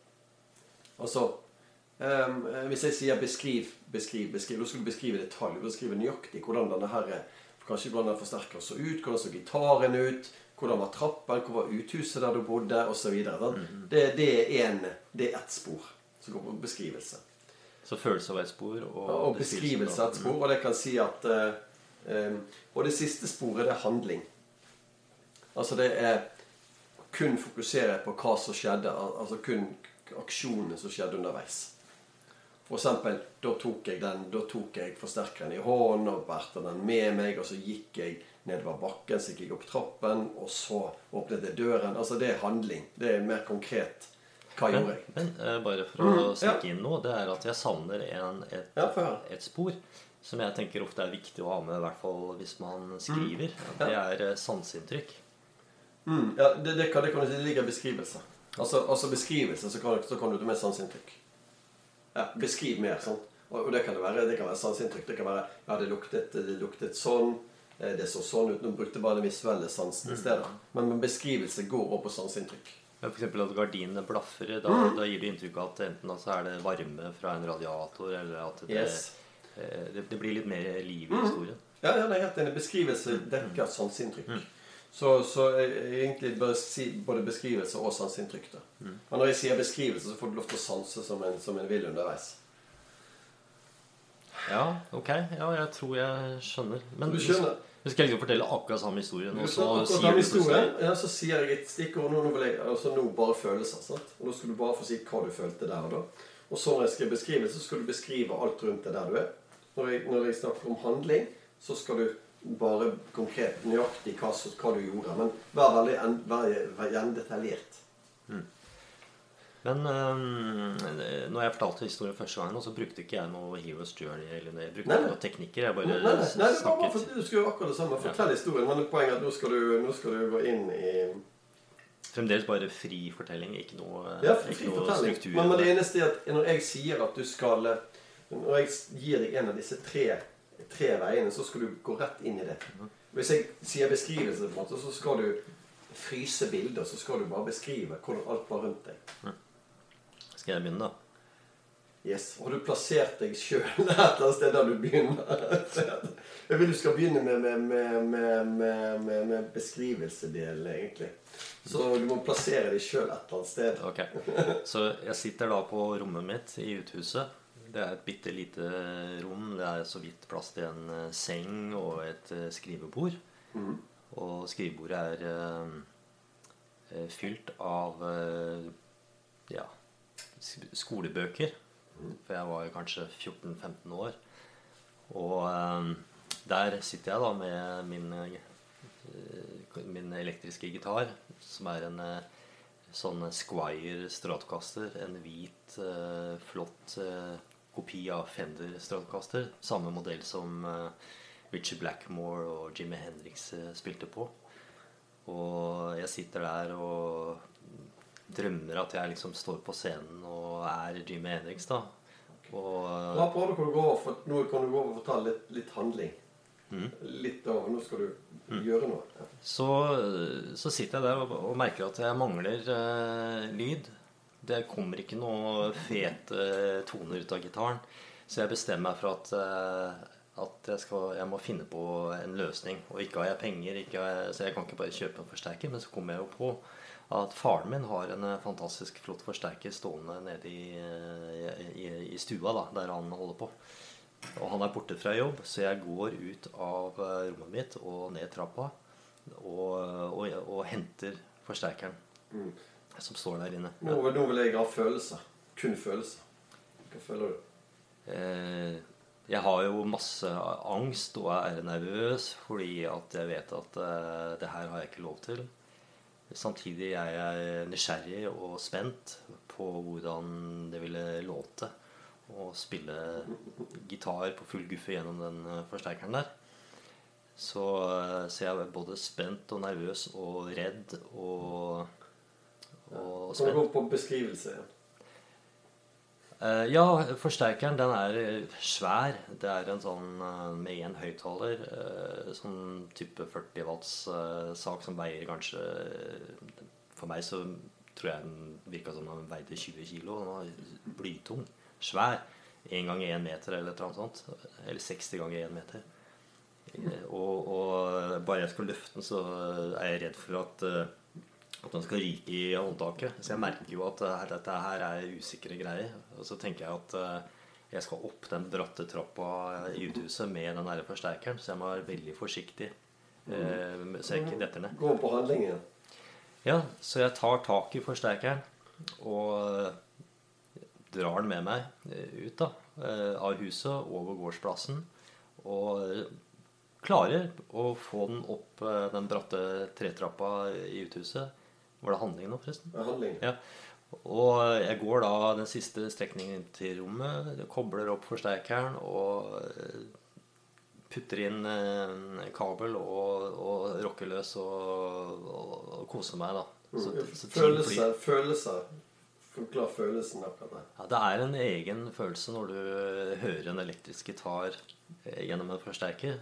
Altså ehm, Hvis jeg sier 'beskriv', 'beskriv', 'beskriv', da skal du beskrive detalj. Du skal beskrive nøyaktig hvordan denne her, kanskje hvordan den forsterker så ut, hvordan så gitaren ut, hvordan var trappen, hvor var uthuset der du bodde, osv. Mm det, det er en, det er ett spor som går på beskrivelse.
Så følelse av et spor og,
Og beskrivelse av et spor. Og det kan si at eh, eh, Og det siste sporet, det er handling. Altså det er kun fokusere på hva som skjedde. Altså kun aksjonene som skjedde underveis. For eksempel, da tok jeg den, da tok jeg forsterkeren i hånden og bærte den med meg, og så gikk jeg nedover bakken, så gikk jeg opp trappen, og så åpnet jeg døren. Altså det er handling. Det er mer konkret. Hva
Men,
gjorde jeg?
men uh, bare for å
Mm, ja.
inn nå, det er at jeg savner en, et,
Ja,
et spor som jeg tenker ofte er viktig å ha med, i hvert fall hvis man skriver.
Mm. Ja.
Det er eh, sanseinntrykk.
Mm, ja, det, det, kan, det kan det ligger i beskrivelse. Altså, altså beskrivelse, så kan, så kan du ta med sanseinntrykk. Ja, beskriv mer. sånn. Og, og det kan det være det kan være sanseinntrykk. Det kan være ja, det luktet, det luktet sånn. eh, Det så sånn ut. Nå brukte bare den visuelle sansen i stedet. Men, men beskrivelse går opp på sanseinntrykk.
Ja, eksempel at gardinene blaffer. Da,
Mm.
da gir det inntrykk av at enten altså er det varme fra en radiator, eller at det,
Yes.
eh, det, det blir litt mer liv i
Mm.
historien.
Ja, ja, det er helt enig. Beskrivelse dekker sanseinntrykk. Så, så jeg egentlig bør si både beskrivelse og sanseinntrykk. Mm. Og når jeg sier beskrivelse, så får du lov til å sanse som en, som en vil underveis.
Ja, ok. Ja, jeg tror jeg skjønner. Men
Du skjønner?
Vi skal liksom fortelle akkurat samme historien, og så sier du
historie, ja, så sier jeg et stikkord. Nå, nå vil jeg, altså nå bare følelser. sant? Og Nå skal du bare få si hva du følte der og da. Og så når jeg skal beskrive, så skal du beskrive alt rundt det der du er. Når jeg, når jeg snakker om handling, så skal du bare konkret, nøyaktig hva, hva du gjorde. Men vær veldig vær, detaljert.
Men um, når jeg fortalte historien første gangen, så brukte ikke jeg noe Heroes Journey. Eller jeg brukte
Nei, nei.
noen teknikker. Jeg bare
nei, nei, nei, nei,
snakket.
for, du skulle jo akkurat det samme. Fortell historien. Men poenget er at nå skal du, nå skal du gå inn i
Fremdeles bare fri fortelling, ikke noe,
Ja,
ikke noe struktur.
Men, men det
det.
eneste er at når jeg sier at du skal Når jeg gir deg en av disse tre, tre veiene, så skal du gå rett inn i det. Hvis jeg sier beskrivelse, på en måte, så skal du fryse bilder, så skal du bare beskrive hvordan alt var rundt deg.
Skal jeg begynne, da?
Yes. Har du plassert deg sjøl <laughs> et eller annet sted der du begynner? Jeg vil du skal begynne med, med, med, med, med, med, med beskrivelsedelen, egentlig. Så du må plassere deg sjøl et eller annet sted.
Ok. Så jeg sitter da på rommet mitt i uthuset. Det er et bitte lite rom. Det er så vidt plass til en eh, seng og et skrivebord. skrivebord. Og skrivebordet er eh, eh, fylt av uh, ja, skolebøker. skolebøker. For jeg var jo kanskje 14-15 år. Og eh, der sitter jeg da med min, uh, min elektriske gitar, som er en eh, sånn Squire Stratocaster. En hvit, eh, flott eh, kopi av Fender Stratocaster. Samme modell som eh, Richard Blackmore og Jimmy Hendrix eh, spilte på. Og jeg sitter der og drømmer at jeg liksom står på scenen og er Jimmy Hendrix, da. Og
på, nå kan du gå over, for, nå kan du gå over og fortelle litt, litt handling.
Mm.
Litt over. Nå skal du gjøre noe. Ja.
så, så sitter jeg der og, og merker at jeg mangler eh, lyd. Det kommer ikke noe fete toner ut av gitaren. Så jeg bestemmer meg for at, eh, at jeg, skal, jeg må finne på en løsning. Og ikke har jeg penger, har jeg, så jeg kan ikke bare kjøpe en forsterker. Men så kommer jeg jo på at faren min har en eh, fantastisk flott forsterker stående nede i, eh, i, i stua da, der han holder på. Og han er borte fra jobb, så jeg går ut av rommet mitt og ned trappa og, og, og henter forsterkeren som står der inne.
Nå, nå vil jeg ha følelser. Kun følelser. Hva føler du?
Eh, jeg har jo masse angst og er nervøs fordi at jeg vet at eh, det her har jeg ikke lov til. Samtidig er jeg nysgjerrig og spent på hvordan det ville låte å spille gitar på full guffe gjennom den eh, forsterkeren der. Så, eh, så jeg er både spent og nervøs og redd og, og
går på beskrivelse igjen?
Eh, ja, forsterkeren den er eh, svær. Det er en sånn eh, med én høyttaler. sånn type 40 watts eh, sak som veier kanskje For meg så tror jeg den virka som den veide 20 kilo. Den var blytung. Svær. Én gang én meter eller noe sånt. Eller 60 ganger én meter. Og, og bare jeg skal løfte den, så er jeg redd for at at den skal ryke i håndtaket. Så jeg merker jo at eh, dette her er usikre greier. Og så tenker jeg at eh, jeg skal opp den bratte trappa i uthuset med den der forsterkeren, så jeg må være veldig forsiktig. eh, Så jeg ikke detter ned.
Gå på handlingen.
Ja, så jeg tar tak i forsterkeren og drar den med meg ut da, av huset over gårdsplassen. Og klarer å få den opp den bratte tretrappa i uthuset. Var det handling nå, forresten?
Ja, handling.
Ja. Og jeg går da den siste strekningen inn til rommet, kobler opp forsterkeren og eh, putter inn eh, kabel og, og rocker løs og, og, og koser meg, da. Så, så flyr.
Følelser. Følelser. Forklar følelsen akkurat der.
Ja, det er en egen følelse når du hører en elektrisk gitar eh, gjennom en forsterker.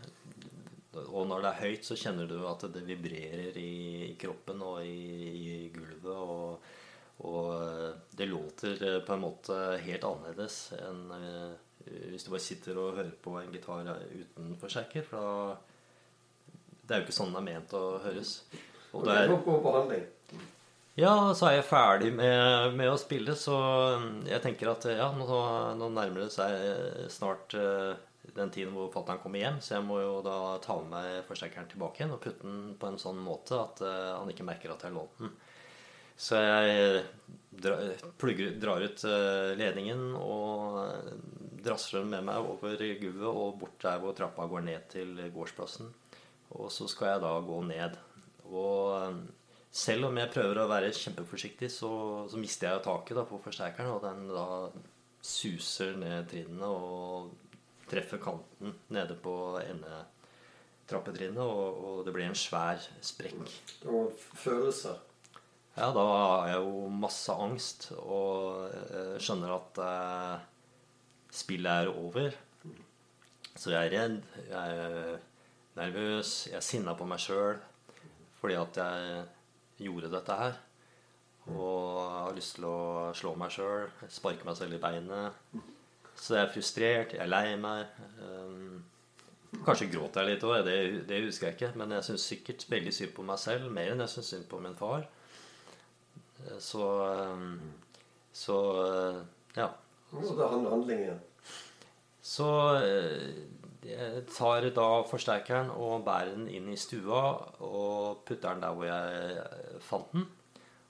Og når det er høyt, så kjenner du at det vibrerer i, i kroppen og i, i. Og, og eh, det låter eh, på en måte helt annerledes enn eh, hvis du bare sitter og hører på en gitar uten forsterker. For da Det er jo ikke sånn det er ment å høres. Og det er,
Gå gå
ja, så er jeg ferdig med, med å spille, så jeg tenker at ja, nå, nå nærmer det seg snart uh, den tiden hvor fatter'n kommer hjem, så jeg må jo da ta med meg forsterkeren tilbake igjen og putte den på en sånn måte at uh, han ikke merker at jeg har lånt den. Så jeg dra, plugger, drar ut eh, ledningen og eh, drasser den med meg over gulvet og bort der hvor trappa går ned til gårdsplassen. Og så skal jeg da gå ned. Og eh, selv om jeg prøver å være kjempeforsiktig, så, så mister jeg taket da på forsterkeren, og den da suser ned trinnene og treffer kanten nede på endetrappetrinnet, og, og det blir en svær sprekk.
Og følelser.
Ja, da har jeg jo masse angst og eh, skjønner at eh, spillet er over. Så jeg er redd, jeg er nervøs, jeg er sinna på meg sjøl fordi at jeg gjorde dette her. Og har lyst til å slå meg sjøl, sparke meg selv i beinet. Så jeg er frustrert, jeg er lei meg. Um, kanskje gråter jeg litt òg, det, det, husker jeg ikke. Men jeg syns sikkert veldig synd på meg selv, mer enn jeg syns synd på min far. Så um, Så ja.
Så det handler handlingen.
Så jeg tar da forsterkeren og bærer den inn i stua og putter den der hvor jeg fant den.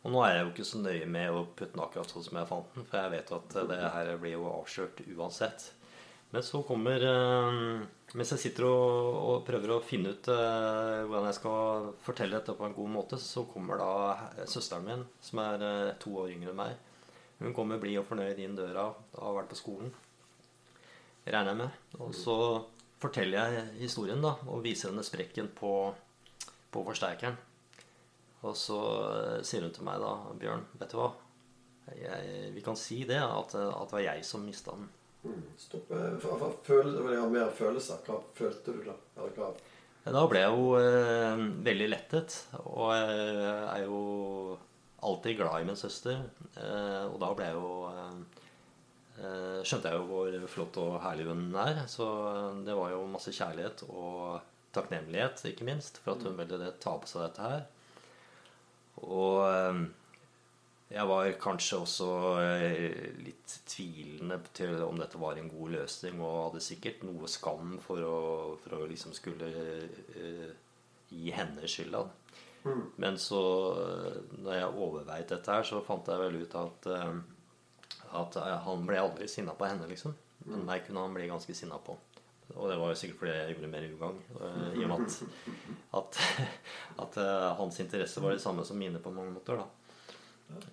Og nå er jeg jo ikke så nøye med å putte den akkurat sånn som jeg fant den, for jeg vet jo at det her blir jo avslørt uansett. Men så kommer Mens jeg sitter og, og prøver å finne ut uh, hvordan jeg skal fortelle dette på en god måte, så kommer da søsteren min, som er uh, to år yngre enn meg. Hun kommer blid og fornøyd inn døra og har vært på skolen. Regner jeg med. Og så forteller jeg historien da, og viser henne sprekken på, på forsterkeren. Og så eh, sier hun til meg da, Bjørn, vet du hva? Jeg, vi kan si det, at, at, det var jeg som mista den.
Mm. Føle, mer følelser. Hva følte du da?
Da ble jeg jo eh, veldig lettet. Og jeg er jo alltid glad i min søster. Eh, og da ble jeg jo eh, Eh, skjønte jeg jo hvor flott og herlig hun er. Så det var jo masse kjærlighet og takknemlighet, ikke minst, for at hun ville ta på seg dette her. Og eh, jeg var kanskje også eh, litt tvilende til om dette var en god løsning, og hadde sikkert noe skam for å, for å liksom skulle uh, gi henne skylda. Mm. Men så, når jeg overveide dette her, så fant jeg vel ut at uh, at eh, han ble aldri sinna på henne, liksom. Men meg kunne han bli ganske sinna på. Og det var jo sikkert fordi jeg gjorde mer ugagn. Uh, I og med at, at, <laughs> at, eh, hans interesse var det samme som mine på mange måter. da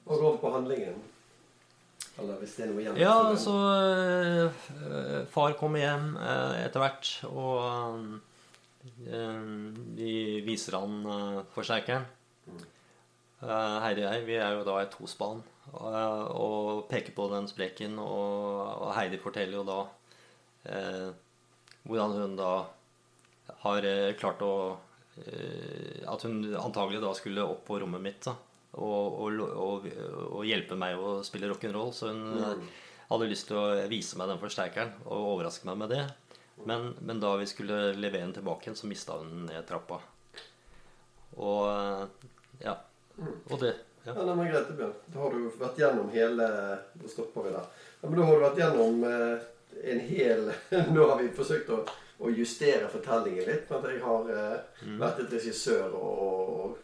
Og gå på handlingen. Eller hvis det er noe igjen?
Ja, så øh, Far kommer hjem øh, etter hvert, og øh, de viser han forsterkeren. Heidi og jeg, vi er jo da i tospann og, og peker på den sprekken. Og, og, Heidi forteller jo da eh, hvordan hun da har klart å eh, At hun antagelig da skulle opp på rommet mitt da, og, og, og hjelpe meg å spille rock'n'roll. Så hun mm. hadde lyst til å vise meg den forsterkeren og overraske meg med det. Men, men da vi skulle levere den tilbake igjen, så mista hun ned trappa. Og ja.
Mm. Og det ja. ja nei, men greit, Bjørn. Da har du vært gjennom hele Da stopper vi der. Ja, men da har du vært gjennom eh, en hel <laughs> Nå har vi forsøkt å, å justere fortellingen litt. Men jeg har eh, mm. vært et regissør og, og eh,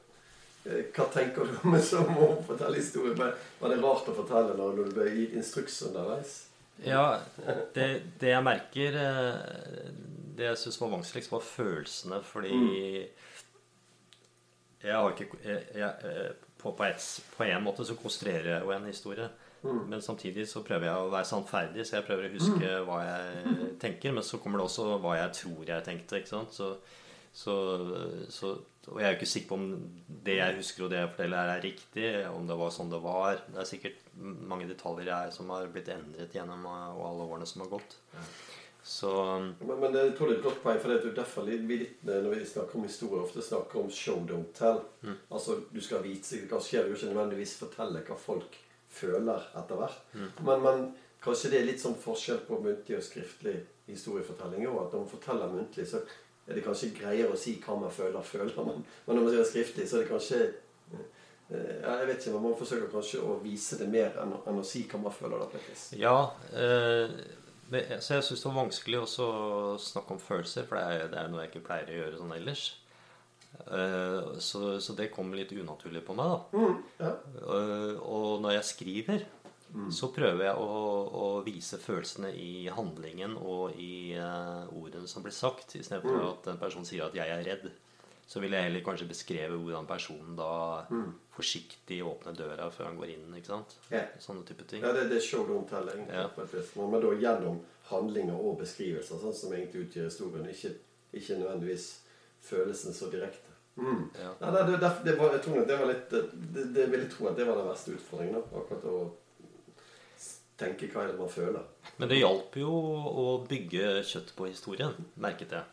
Hva tenker du om som å fortelle historie? Var det rart å fortelle når du gitt instruks underveis?
Ja, det, det, jeg merker eh, Det jeg syns var vanskeligst, var følelsene. Fordi mm. jeg har ikke jeg, jeg, på, på, et, på, en måte så konstruerer jeg jo en historie. Mm. Men samtidig så prøver jeg å være sannferdig, så jeg prøver å huske mm. hva jeg tenker. Men så kommer det også hva jeg tror jeg tenkte. ikke sant? Så, så, så, og jeg er jo ikke sikker på om det jeg husker og det jeg forteller, er riktig. Om det var sånn det var. Det er sikkert mange detaljer jeg som har blitt endret gjennom alle årene som har gått. Så,
men, men jeg tror det er et godt poeng, for det er derfor vi litt, når vi snakker om historie, ofte snakker om 'show, don't tell'. Mm. Altså, Du skal vite hva skjer, du ikke nødvendigvis fortelle hva folk føler etter hvert. Mm. Men, men, kanskje det er litt sånn forskjell på muntlig og skriftlig historiefortelling òg. At når man forteller muntlig, så er det kanskje greiere å si hva man føler, føler man. Men når man sier skriftlig, så er det kanskje ja, jeg vet ikke, men Man forsøker kanskje å vise det mer enn, enn å si hva man føler. da,
Ja, eh, så jeg syns det var vanskelig også å snakke om følelser, for det er, det er noe jeg ikke pleier å gjøre sånn ellers. Uh, så, så, det kommer litt unaturlig på meg, da. Mm, ja. uh, og når jeg skriver, mm. så prøver jeg å, å, vise følelsene i handlingen og i uh, ordene som blir sagt, istedenfor mm. at en person sier at 'jeg er redd' så vil jeg heller kanskje beskreve hvordan personen da mm. forsiktig åpner døra før han går inn. ikke sant?
Yeah.
Sånne type ting.
Ja, det, det er show don't tell, egentlig. Yeah. Men da gjennom handlinger og beskrivelser, sånn som egentlig utgjør historien. Ikke, ikke nødvendigvis følelsen så direkte. Mm. Ja. Nei, det, det, det, var, jeg tror det var litt det, det vil jeg tro at det var den verste utfordringen. akkurat å tenke hva er det man føler.
Men det hjalp jo å bygge kjøtt på historien, merket jeg.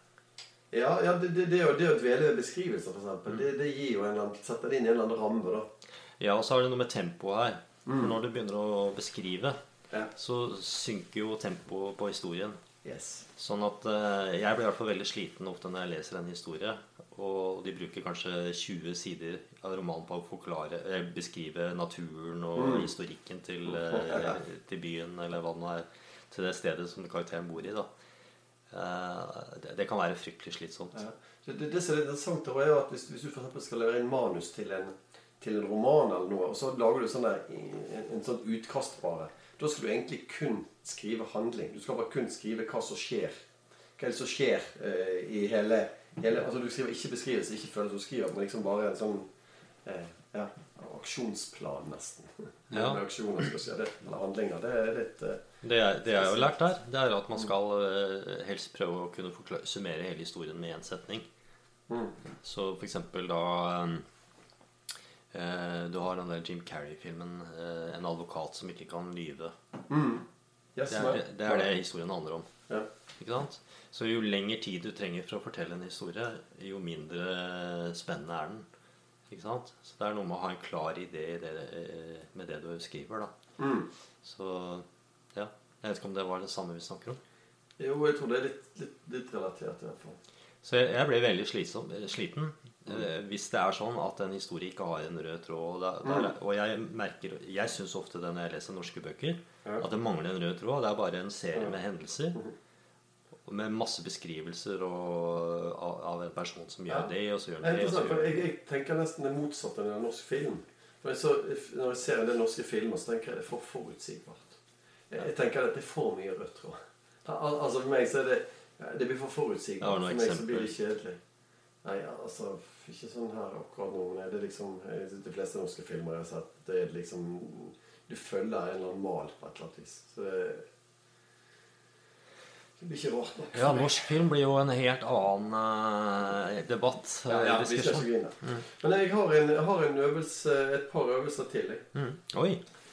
Ja, ja det, det, det, å, det å dvele ved beskrivelser, for eksempel, det, det gir jo en eller annen, setter det inn i en eller annen ramme. da.
Ja, og så er det noe med tempoet her. For når du begynner å beskrive,
Ja.
så synker jo tempoet på historien.
Yes.
Sånn at eh, jeg blir i hvert fall veldig sliten ofte når jeg leser en historie. Og de bruker kanskje 20 sider av romanen på å forklare, eh, beskrive naturen og historikken til, eh, til byen, eller hva det nå er, til det stedet som karakteren bor i. da. Eh, det, det kan være fryktelig slitsomt.
Ja. Det, det, det som er interessant, er at hvis, hvis du for skal levere inn manus til en, til en roman, eller noe, og så lager du sånn der, en, en sånn utkast bare, da skal du egentlig kun skrive handling. Du skal bare kun skrive hva som skjer. Hva er det som skjer uh, i hele, hele Altså Du skriver ikke beskrivelse, ikke følelse, du skriver men liksom bare en sånn eh, ja, aksjonsplan, nesten. <laughs>
Ja.
Med aksjoner skal skje, det, eller handlinger. Det er litt eh,
Det, jeg- det jeg har lært der, det er at man skal eh, helst prøve å kunne forklare, summere hele historien med én setning.
mm.
Så for eksempel da eh, Du har den der Jim Carrey-filmen eh, 'En advokat som ikke kan lyve'.
yes,
Det er det, det er det historien handler om.
Ja.
Ikke sant? Så jo lengre tid du trenger for å fortelle en historie, jo mindre spennende er den. Ikke sant? Så det er noe med å ha en klar idé det, eh, med det du skriver. da.
Mm.
Så ja. Jeg vet ikke om det var det samme vi snakker om.
Jo, jeg tror det er litt, litt, litt relatert i hvert fall.
Så jeg, jeg ble veldig slitsom, eh, sliten mm. hvis det er sånn at en historie ikke har en rød tråd. Og, da- da er og jeg merker Jeg syns ofte det når jeg leser norske bøker,
Ja.
at det mangler en rød tråd. Det er bare en serie med hendelser. Med masse beskrivelser og, av, av en person som gjør
Ja.
det, og så gjør
Det
han det, så gjør
jeg,
det.
jeg tenker nesten det motsatte enn en norsk film. Jeg så, når jeg ser en del norske filmer, så tenker jeg det er for forutsigbart. Jeg, jeg tenker at det er for mye rødt tråd. Al altså For meg så er det Det blir for forutsigbart.
Ja,
for meg så blir det kjedelig. Nei, altså Ikke sånn her akkurat nå. men Det er liksom De fleste norske filmer jeg har sett, det er liksom Du følger en eller annen mal på et eller annet vis. Så det, det blir ikke rart nok.
Ja, norsk film blir jo en helt annen eh, debatt.
Ja,
eh,
ja, vi skal ikke gå inn der. Men jeg har, en, jeg har en øvelse, et par øvelser til. jeg.
Mm. Oi.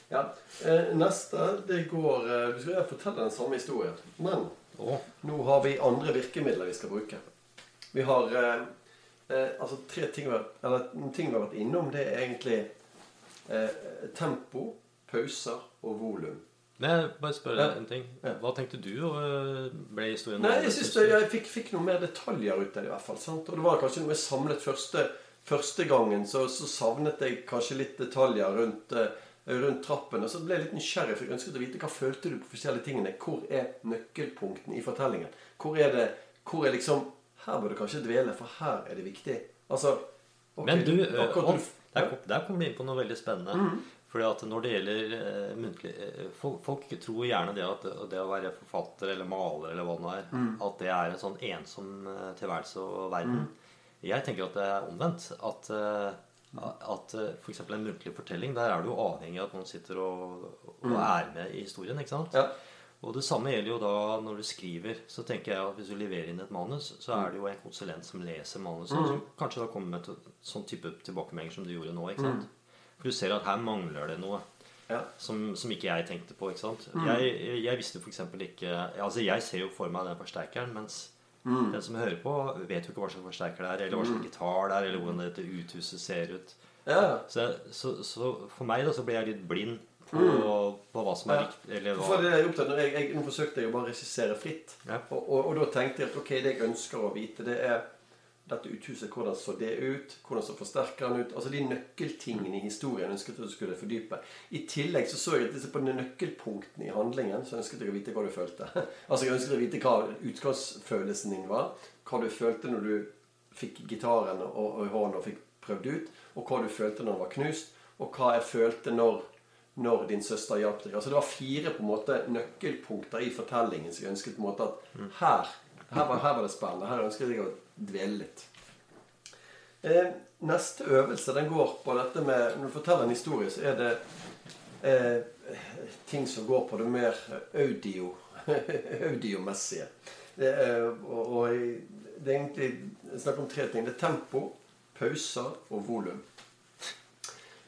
Ja. Eh, neste, det går Du skal fortelle den samme historien. Men
oh.
nå har vi andre virkemidler vi skal bruke. Vi har eh, altså tre ting vi eller ting vi har vært innom. Det er egentlig eh, tempo, pauser og volum.
Men jeg bare spør
Ja.
en ting. Hva tenkte du eh, ble historien?
Nei, jeg synes det, jeg fikk, fikk noe mer detaljer ut av det i hvert fall. Sant? Og det var kanskje noe jeg samlet første, første gangen, så, så savnet jeg kanskje litt detaljer rundt, eh, rundt trappen. Og så ble jeg litt nysgjerrig, for jeg ønsket å vite hva følte du på forskjellige tingene. Hvor er nøkkelpunktene i fortellingen? Hvor er det, hvor er liksom, her bør du kanskje dvele, for her er det viktig. Altså, okay,
Men du, eh,
akkurat
Odd, der, kom, der kom du inn på noe veldig spennende.
Mhm.
Fordi at når det gjelder eh, muntlig eh, folk, folk tror gjerne det at det å være forfatter eller maler eller hva det nå er,
mm.
at det er en sånn ensom eh, tilværelse og verden. Jeg tenker at det er omvendt. At, eh, at f.eks. en muntlig fortelling, der er du jo avhengig av at noen sitter og, og er med i historien. ikke sant?
Ja.
Og det samme gjelder jo da når du skriver. Så tenker jeg at Hvis du leverer inn et manus, så er det jo en konsulent som leser manuset, som kanskje da kommer med et sånn type tilbakemeldinger som du gjorde nå. ikke sant? Du ser at her mangler det noe
Ja.
som, som ikke jeg tenkte på. ikke sant? Jeg, jeg visste f.eks. ikke Altså, jeg ser jo for meg den forsterkeren, mens den som hører på, vet jo ikke hva slags forsterker det er, eller hva slags gitar det er, eller hvordan dette uthuset ser ut.
Ja.
Så, så, så for meg da så ble jeg litt blind på, på hva som er
riktig.
viktig. Eller
For det jeg opptatt, jeg, jeg, Nå forsøkte jeg å bare regissere fritt.
Ja.
Og, og, og da tenkte jeg at ok, det jeg ønsker å vite, det er dette uthuset. Hvordan så det ut? Hvordan så forsterker han ut? Altså de nøkkeltingene i historien ønsket jeg du skulle fordype. I tillegg så så jeg at på de nøkkelpunktene i handlingen så ønsket jeg å vite hva du følte. <laughs> altså jeg ønsket å vite hva utgangsfølelsen din var. Hva du følte når du fikk gitaren og, og hånden og fikk prøvd ut. Og hva du følte når den var knust. Og hva jeg følte når når din søster hjalp deg. Altså Det var fire på en måte nøkkelpunkter i fortellingen som jeg ønsket på en måte at her, her, var, her var det spennende. Her ønsket jeg å dvele litt. Eh, neste øvelse den går på dette med Når du forteller en historie, så er det eh, ting som går på det mer audio, <laughs> audiomessige. Det er, og, og det er egentlig snakk om tre ting. Det er tempo, pauser og volum.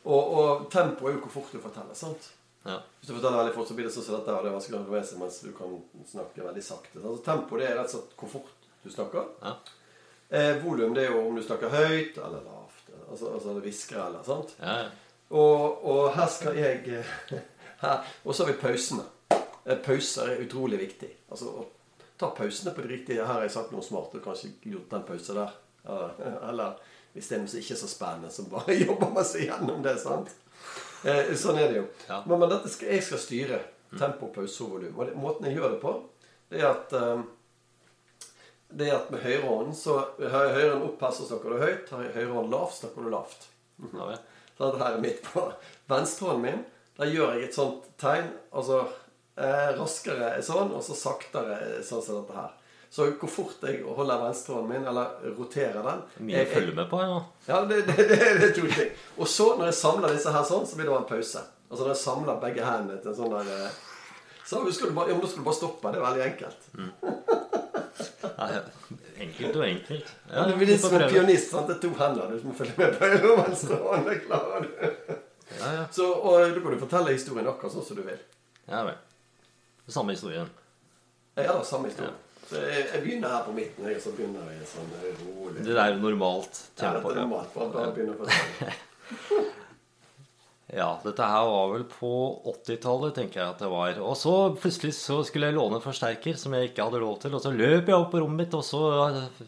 Og, og tempo er jo hvor fort du forteller. sant?
Ja.
Hvis du forteller veldig fort, så blir det sånn at det er vanskelig å seg mens du kan snakke veldig sakte. Altså, tempoet er rett og slett hvor fort du snakker.
Ja.
Eh, volum er jo om du snakker høyt eller lavt. Altså, altså hvisker eller sant.
Ja, ja.
Og, og her skal jeg <laughs> her. Og så har vi pausene. Eh, Pauser er utrolig viktig. Altså å ta pausene på det riktige. Her har jeg sagt noe smart. og kanskje gjort den pausen der. <laughs> Eller, hvis det er noe som ikke er så spennende, så bare <laughs> jobber man seg gjennom det. sant? Eh, sånn er det jo.
Ja.
Men, men skal, jeg skal styre tempo, pause og volum. Og det, måten jeg gjør det på, det er at eh, det er at med høyrehånden så har jeg høyrehånden opp her, så snakker du høyt. Har jeg høyrehånden lavt, snakker du lavt.
Ja, vel. <laughs>
Så dette her er midt på venstrehånden min. Der gjør jeg et sånt tegn. Altså eh, raskere er sånn, og så saktere er sånn som dette her. Så hvor fort jeg holder venstrehånden min, eller roterer den
Mye å følge med på, ja.
Ja, det, det, det, det er to ting. Og så, når jeg samler disse her sånn, så blir det bare en pause. Altså når jeg samler begge hendene til en sånn der eh, Så skal du bare, ja, da skal du bare stoppe. Det er veldig enkelt. <laughs>
Mm. ja. Enkelt og enkelt.
Ja, du blir litt som en
pionist,
pianist. sant? Det er to hender. Du må følge med på og venstre hånd. Det klarer du.
Ja, ja.
Så, og da kan du fortelle historien akkurat sånn som du vil.
ja vel. Samme historien.
Ja, da, samme historie. Så jeg, jeg begynner her på midten, jeg, så begynner jeg sånn rolig.
Det der er normalt tempo.
er
Ja,
normalt. Bare, begynner å fortelle.
ja, dette her var vel på 80-tallet, tenker jeg at det var. Og så plutselig så skulle jeg låne en forsterker som jeg ikke hadde lov til. Og så løp jeg opp på rommet mitt, og så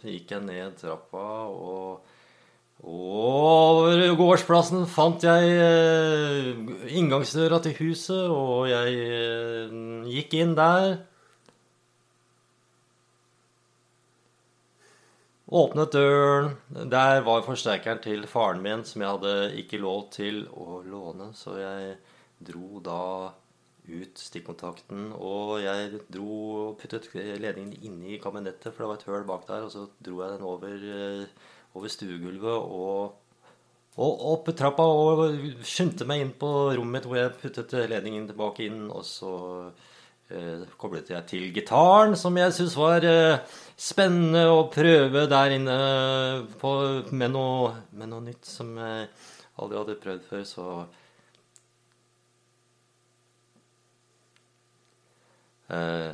gikk jeg ned trappa og over gårdsplassen fant jeg eh, inngangsdøra til huset, og jeg eh, gikk inn der. Åpnet døren. Der var forsterkeren til faren min, som jeg hadde ikke lov til å låne. Så jeg dro da ut stikkontakten, og jeg dro og puttet ledningen inni kabinettet, for det var et høl bak der, og så dro jeg den over, eh, over stuegulvet og, og opp trappa og skyndte meg inn på rommet mitt, hvor jeg puttet ledningen tilbake inn, og så koblet jeg til gitaren, som jeg syntes var eh, spennende å prøve der inne på, med, noe, med noe nytt som jeg aldri hadde prøvd før. Så eh,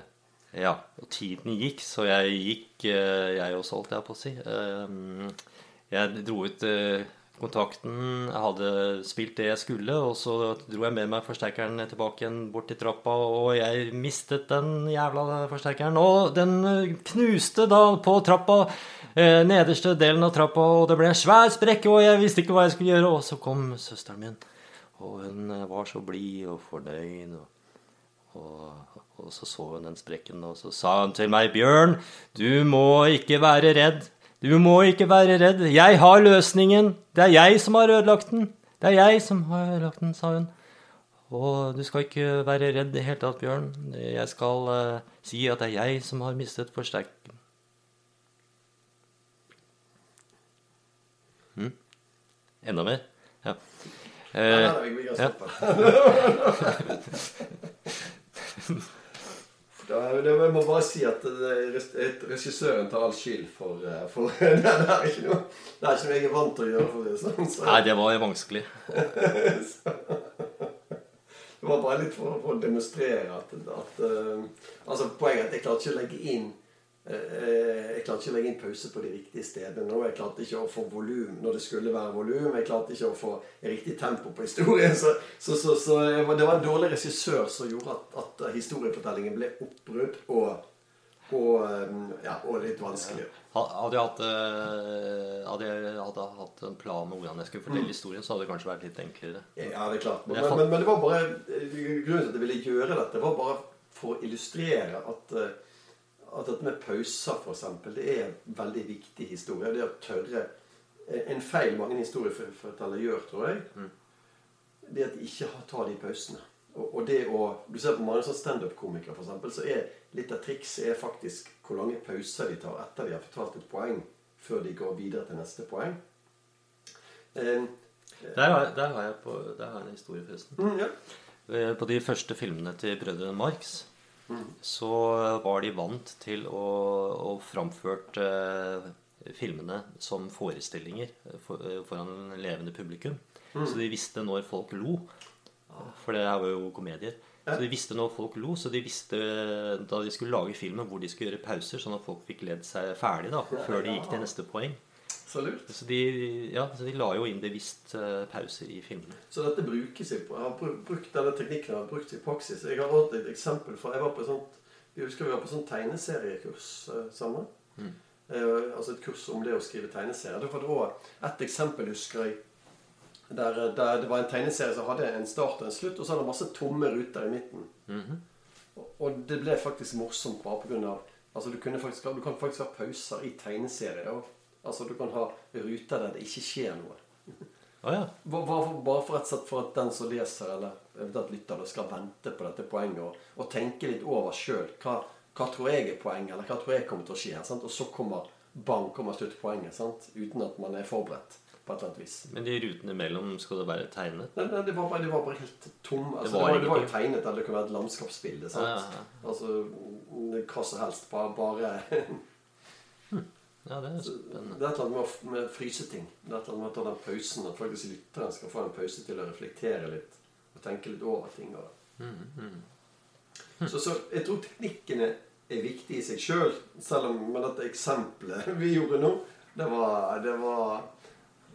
Ja, og tiden gikk, så jeg gikk, eh, jeg også, holdt jeg på å si. Eh, jeg dro ut eh, kontakten, jeg hadde spilt det jeg skulle, og så dro jeg med meg forsterkeren tilbake igjen bort til trappa, og jeg mistet den jævla forsterkeren. Og den eh, knuste da på trappa, eh, nederste delen av trappa, og det ble en svær sprekke, og jeg visste ikke hva jeg skulle gjøre. Og så kom søsteren min, og hun eh, var så blid og fornøyd. og og, og så så hun den sprekken, og så sa hun til meg, Bjørn, du må ikke være redd. Du må ikke være redd. Jeg har løsningen. Det er jeg som har ødelagt den. Det er jeg som har ødelagt den, sa hun. Og du skal ikke være redd i det hele tatt, Bjørn. Jeg skal uh, si at det er jeg som har mistet forsterkeren. Hm? Enda mer? Ja.
Uh,
ja,
nei, nei, vi kan <laughs> <laughs>
ja.
stoppe. Da, det, jeg må bare si at det- det- regissøren tar all skyld for, eh, for det, <laughs> det er ikke noe Det er ikke noe jeg er vant til å gjøre. for det sånn. Så,
Nei, det var vanskelig. <laughs>
det var bare litt for, for å demonstrere at, at uh, Altså Poenget er at jeg klarte ikke å legge inn eh, Jeg klarte ikke å legge inn pause på de riktige stedene. nå. Jeg klarte ikke å få volum når det skulle være volum. Jeg klarte ikke å få riktig tempo på historien. Så, så, så, så var- det var en dårlig regissør som gjorde at, at historiefortellingen ble oppbrudd og, og, eh, ja, og litt vanskelig.
Hadde jeg hatt, eh, hadde jeg hadde hatt en plan om hvordan jeg skulle fortelle historien, så hadde det kanskje vært litt enklere.
Ja, det er klart. Men,
men,
men, men det var bare grunnen til at jeg ville gjøre dette, var bare for å illustrere at, eh, at dette med pauser, eksempel, det er en veldig viktig historie. Det å tørre En feil mange historiefortellere gjør, tror jeg, det er at de ikke ta tar de pausene. Og, og det å Du ser på mange sånne standup-komikere, eksempel, så er litt av trikset er faktisk hvor lange pauser de tar etter de har fortalt et poeng, før de går videre til neste poeng. Eh,
Der har, der har jeg på, der har jeg en historie, forresten.
mm, ja.
Eh, På de første filmene til brødrene Marx så var de vant til å, å framført eh, filmene som forestillinger for, eh, foran levende publikum. Så de visste når folk lo, For det her var jo komedier. Så de visste når folk lo, så de visste da de skulle lage filmen, hvor de skulle gjøre pauser, sånn at folk fikk ledd seg ferdig da, før de gikk til neste poeng.
Så lurt.
Så de, ja, så de la jo inn bevisst eh, pauser i filmene.
Så dette brukes i Jeg har brukt denne teknikken har jeg brukt i praksis. Jeg har hatt et eksempel fra Jeg var på et sånt Vi husker vi var på sånn tegneseriekurs eh, sammen. Eh, altså et kurs om det å skrive tegneserier. Det var da et eksempel, husker jeg, der, der det var en tegneserie som hadde en start og en slutt, og så hadde det masse tomme ruter i midten. Og- Og det ble faktisk morsomt bare av Altså du, kunne faktisk, du kan faktisk ha pauser i tegneserier. Og, altså du kan ha ruter der det ikke skjer noe.
Ah, ja.
Bare bare for, rett og slett for at den som leser, eller eventuelt lytter, da, skal vente på dette poenget og, og tenke litt over sjøl. Hva, hva tror jeg er poenget, eller hva tror jeg kommer til å skje? Sant? Og så kommer bang, kommer sluttpoenget. Sant? Uten at man er forberedt på et eller annet vis.
Men de rutene imellom skal det være tegnet?
Nei, nei, det, var bare, det var bare helt tom. Altså, det,
var
det, var, jo tegnet, eller det kunne være et landskapsbilde. Sant?
Ja, ja,
Altså hva som helst. Bare, bare <laughs> <laughs>
Ja, det er spennende.
Det er et eller annet med å fryse ting. Det er et eller annet med å ta den pausen. At faktisk lytteren skal få en pause til å reflektere litt og tenke litt over ting. Og... <laughs> Så, så jeg tror teknikken er, er viktig i seg sjøl, selv, selv om med dette eksempelet <laughs> vi gjorde nå, det var, det var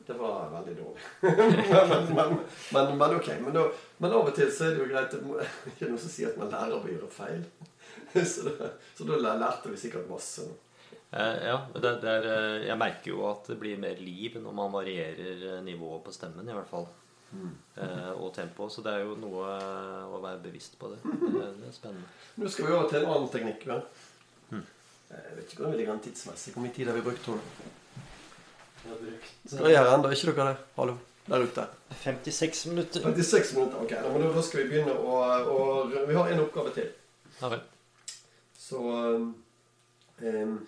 det var veldig dårlig. <laughs> men, men, men, men ok. Men, da, men av og til så er det jo greit Det er ikke noe som sier at man lærer av å gjøre feil. Så da, så da lærte vi sikkert masse.
Eh, ja, det, det er, eh, jeg merker jo at det blir mer liv når man varierer eh, nivået på stemmen, i hvert fall. Mm. og tempo. Så det er jo noe eh, å være bevisst på det. <laughs> Det, det er spennende.
Nå skal vi over til en annen teknikk. Mm. Jeg vet ikke hvordan vi ligger an tidsmessig. Hvor mye tid har vi brukt? Tror du? Dere er her ennå, ikke dere det? Hallo, der ute.
56 minutter.
56 minutter. Ok, da, men da, da skal vi begynne å, å Vi har en oppgave til.
Ja vel.
Så um, um,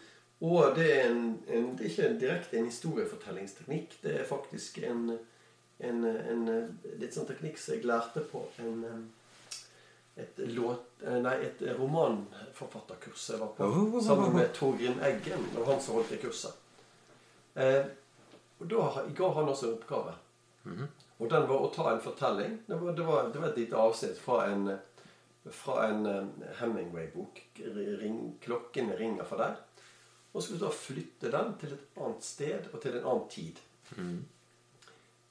Og det er, en, en, det er ikke direkte en historiefortellingsteknikk. Det er faktisk en, en, en, litt sånn teknikk som jeg lærte på en et, låt, eh, nei, et romanforfatterkurs jeg var på sammen med Torgrim Eggen. Det var han som holdt det kurset. Eh, og da ga han også en oppgave. Og den var å ta en fortelling. Det var, det var, det var et lite avsnitt fra en, fra en Hemingway-bok. Ring, 'Klokkene ringer for deg'. Og skulle da flytte den til et annet sted og til en annen tid.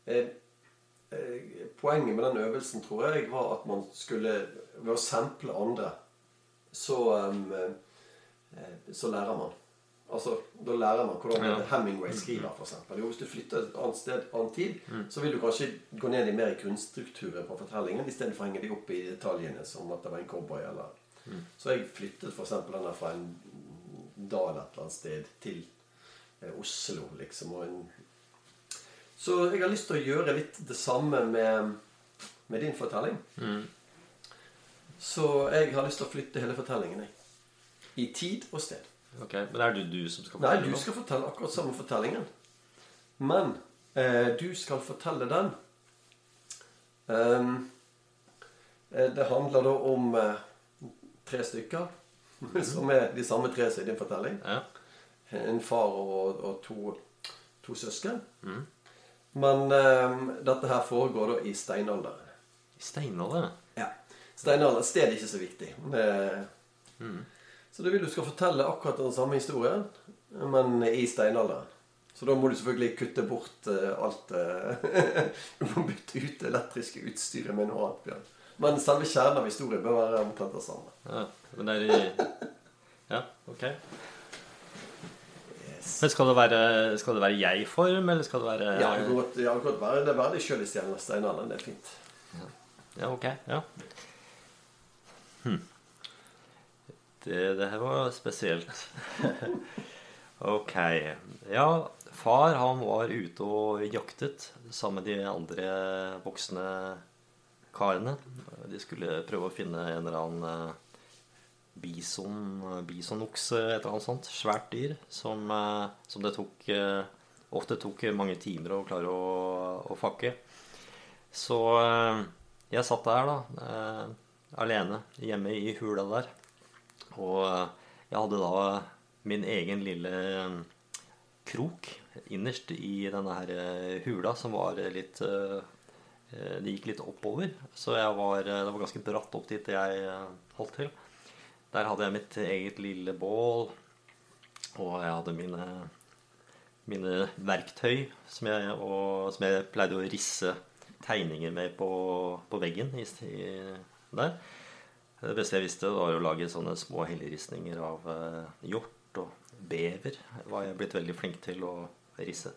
Eh, eh, poenget med den øvelsen tror jeg var at man skulle Ved å sample andre, så, um, eh, så lærer man. Altså, Da lærer man hvordan
Ja.
Hemingway skriver, f.eks. Hvis du flytter et annet sted, annen tid, så vil du kanskje gå ned i mer grunnstrukturen på fortellingen istedenfor å henge deg opp i detaljene, som at det var en cowboy eller Så jeg flyttet f.eks. denne fra en dal et eller annet sted til eh, Oslo, liksom. Så jeg har lyst til å gjøre litt det samme med, med din fortelling. Så jeg har lyst til å flytte hele fortellingen. Jeg. I tid og sted.
Ok, Men er det du som skal fortelle?
Nei,
du
skal fortelle akkurat samme fortellingen. Men eh, du skal fortelle den um, eh, Det handler da om eh, tre stykker. <laughs> Som er de samme tre som i din fortelling.
Ja.
En far og, og to, to søsken. Men um, dette her foregår da i steinalderen.
I steinalderen?
Ja. Steinalderen sted er ikke så viktig. Det, Så det vil du skal fortelle akkurat den samme historien, men i steinalderen. Så da må du selvfølgelig kutte bort uh, alt uh, <laughs> Du må bytte ut det elektriske utstyret med noe annet. Bjørn. Men selve kjernen av historien bør være omtrent det samme.
Ja, men det er i Ja, ok. Men skal det være, skal det være jeg-form, eller skal det være
Ja, det kan godt, ja, det kan være det veldig sjøl i stjernen steinalderen. Det er fint.
Ja, ok. Ja. Hm. Det, det her var spesielt. <laughs> ok. Ja, far han var ute og jaktet sammen med de andre voksne karene. De skulle prøve å finne en eller annen eh, bison, bisonokse, et eller annet sånt. Svært dyr som, eh, som det tok eh, ofte tok mange timer å klare å, å fakke. Så eh, jeg satt der, da, eh, alene hjemme i hula der. Og eh, jeg hadde da min egen lille eh, krok innerst i denne her eh, hula, som var litt eh, eh, det gikk litt oppover. Så var, det var ganske bratt opp dit jeg holdt til. Der hadde jeg mitt eget lille bål, og jeg hadde mine, mine verktøy som jeg, og, som jeg, pleide å risse tegninger med på, på veggen i, der. Det beste jeg visste, var å lage sånne små helleristninger av hjort og bever. var jeg blitt veldig flink til å risse.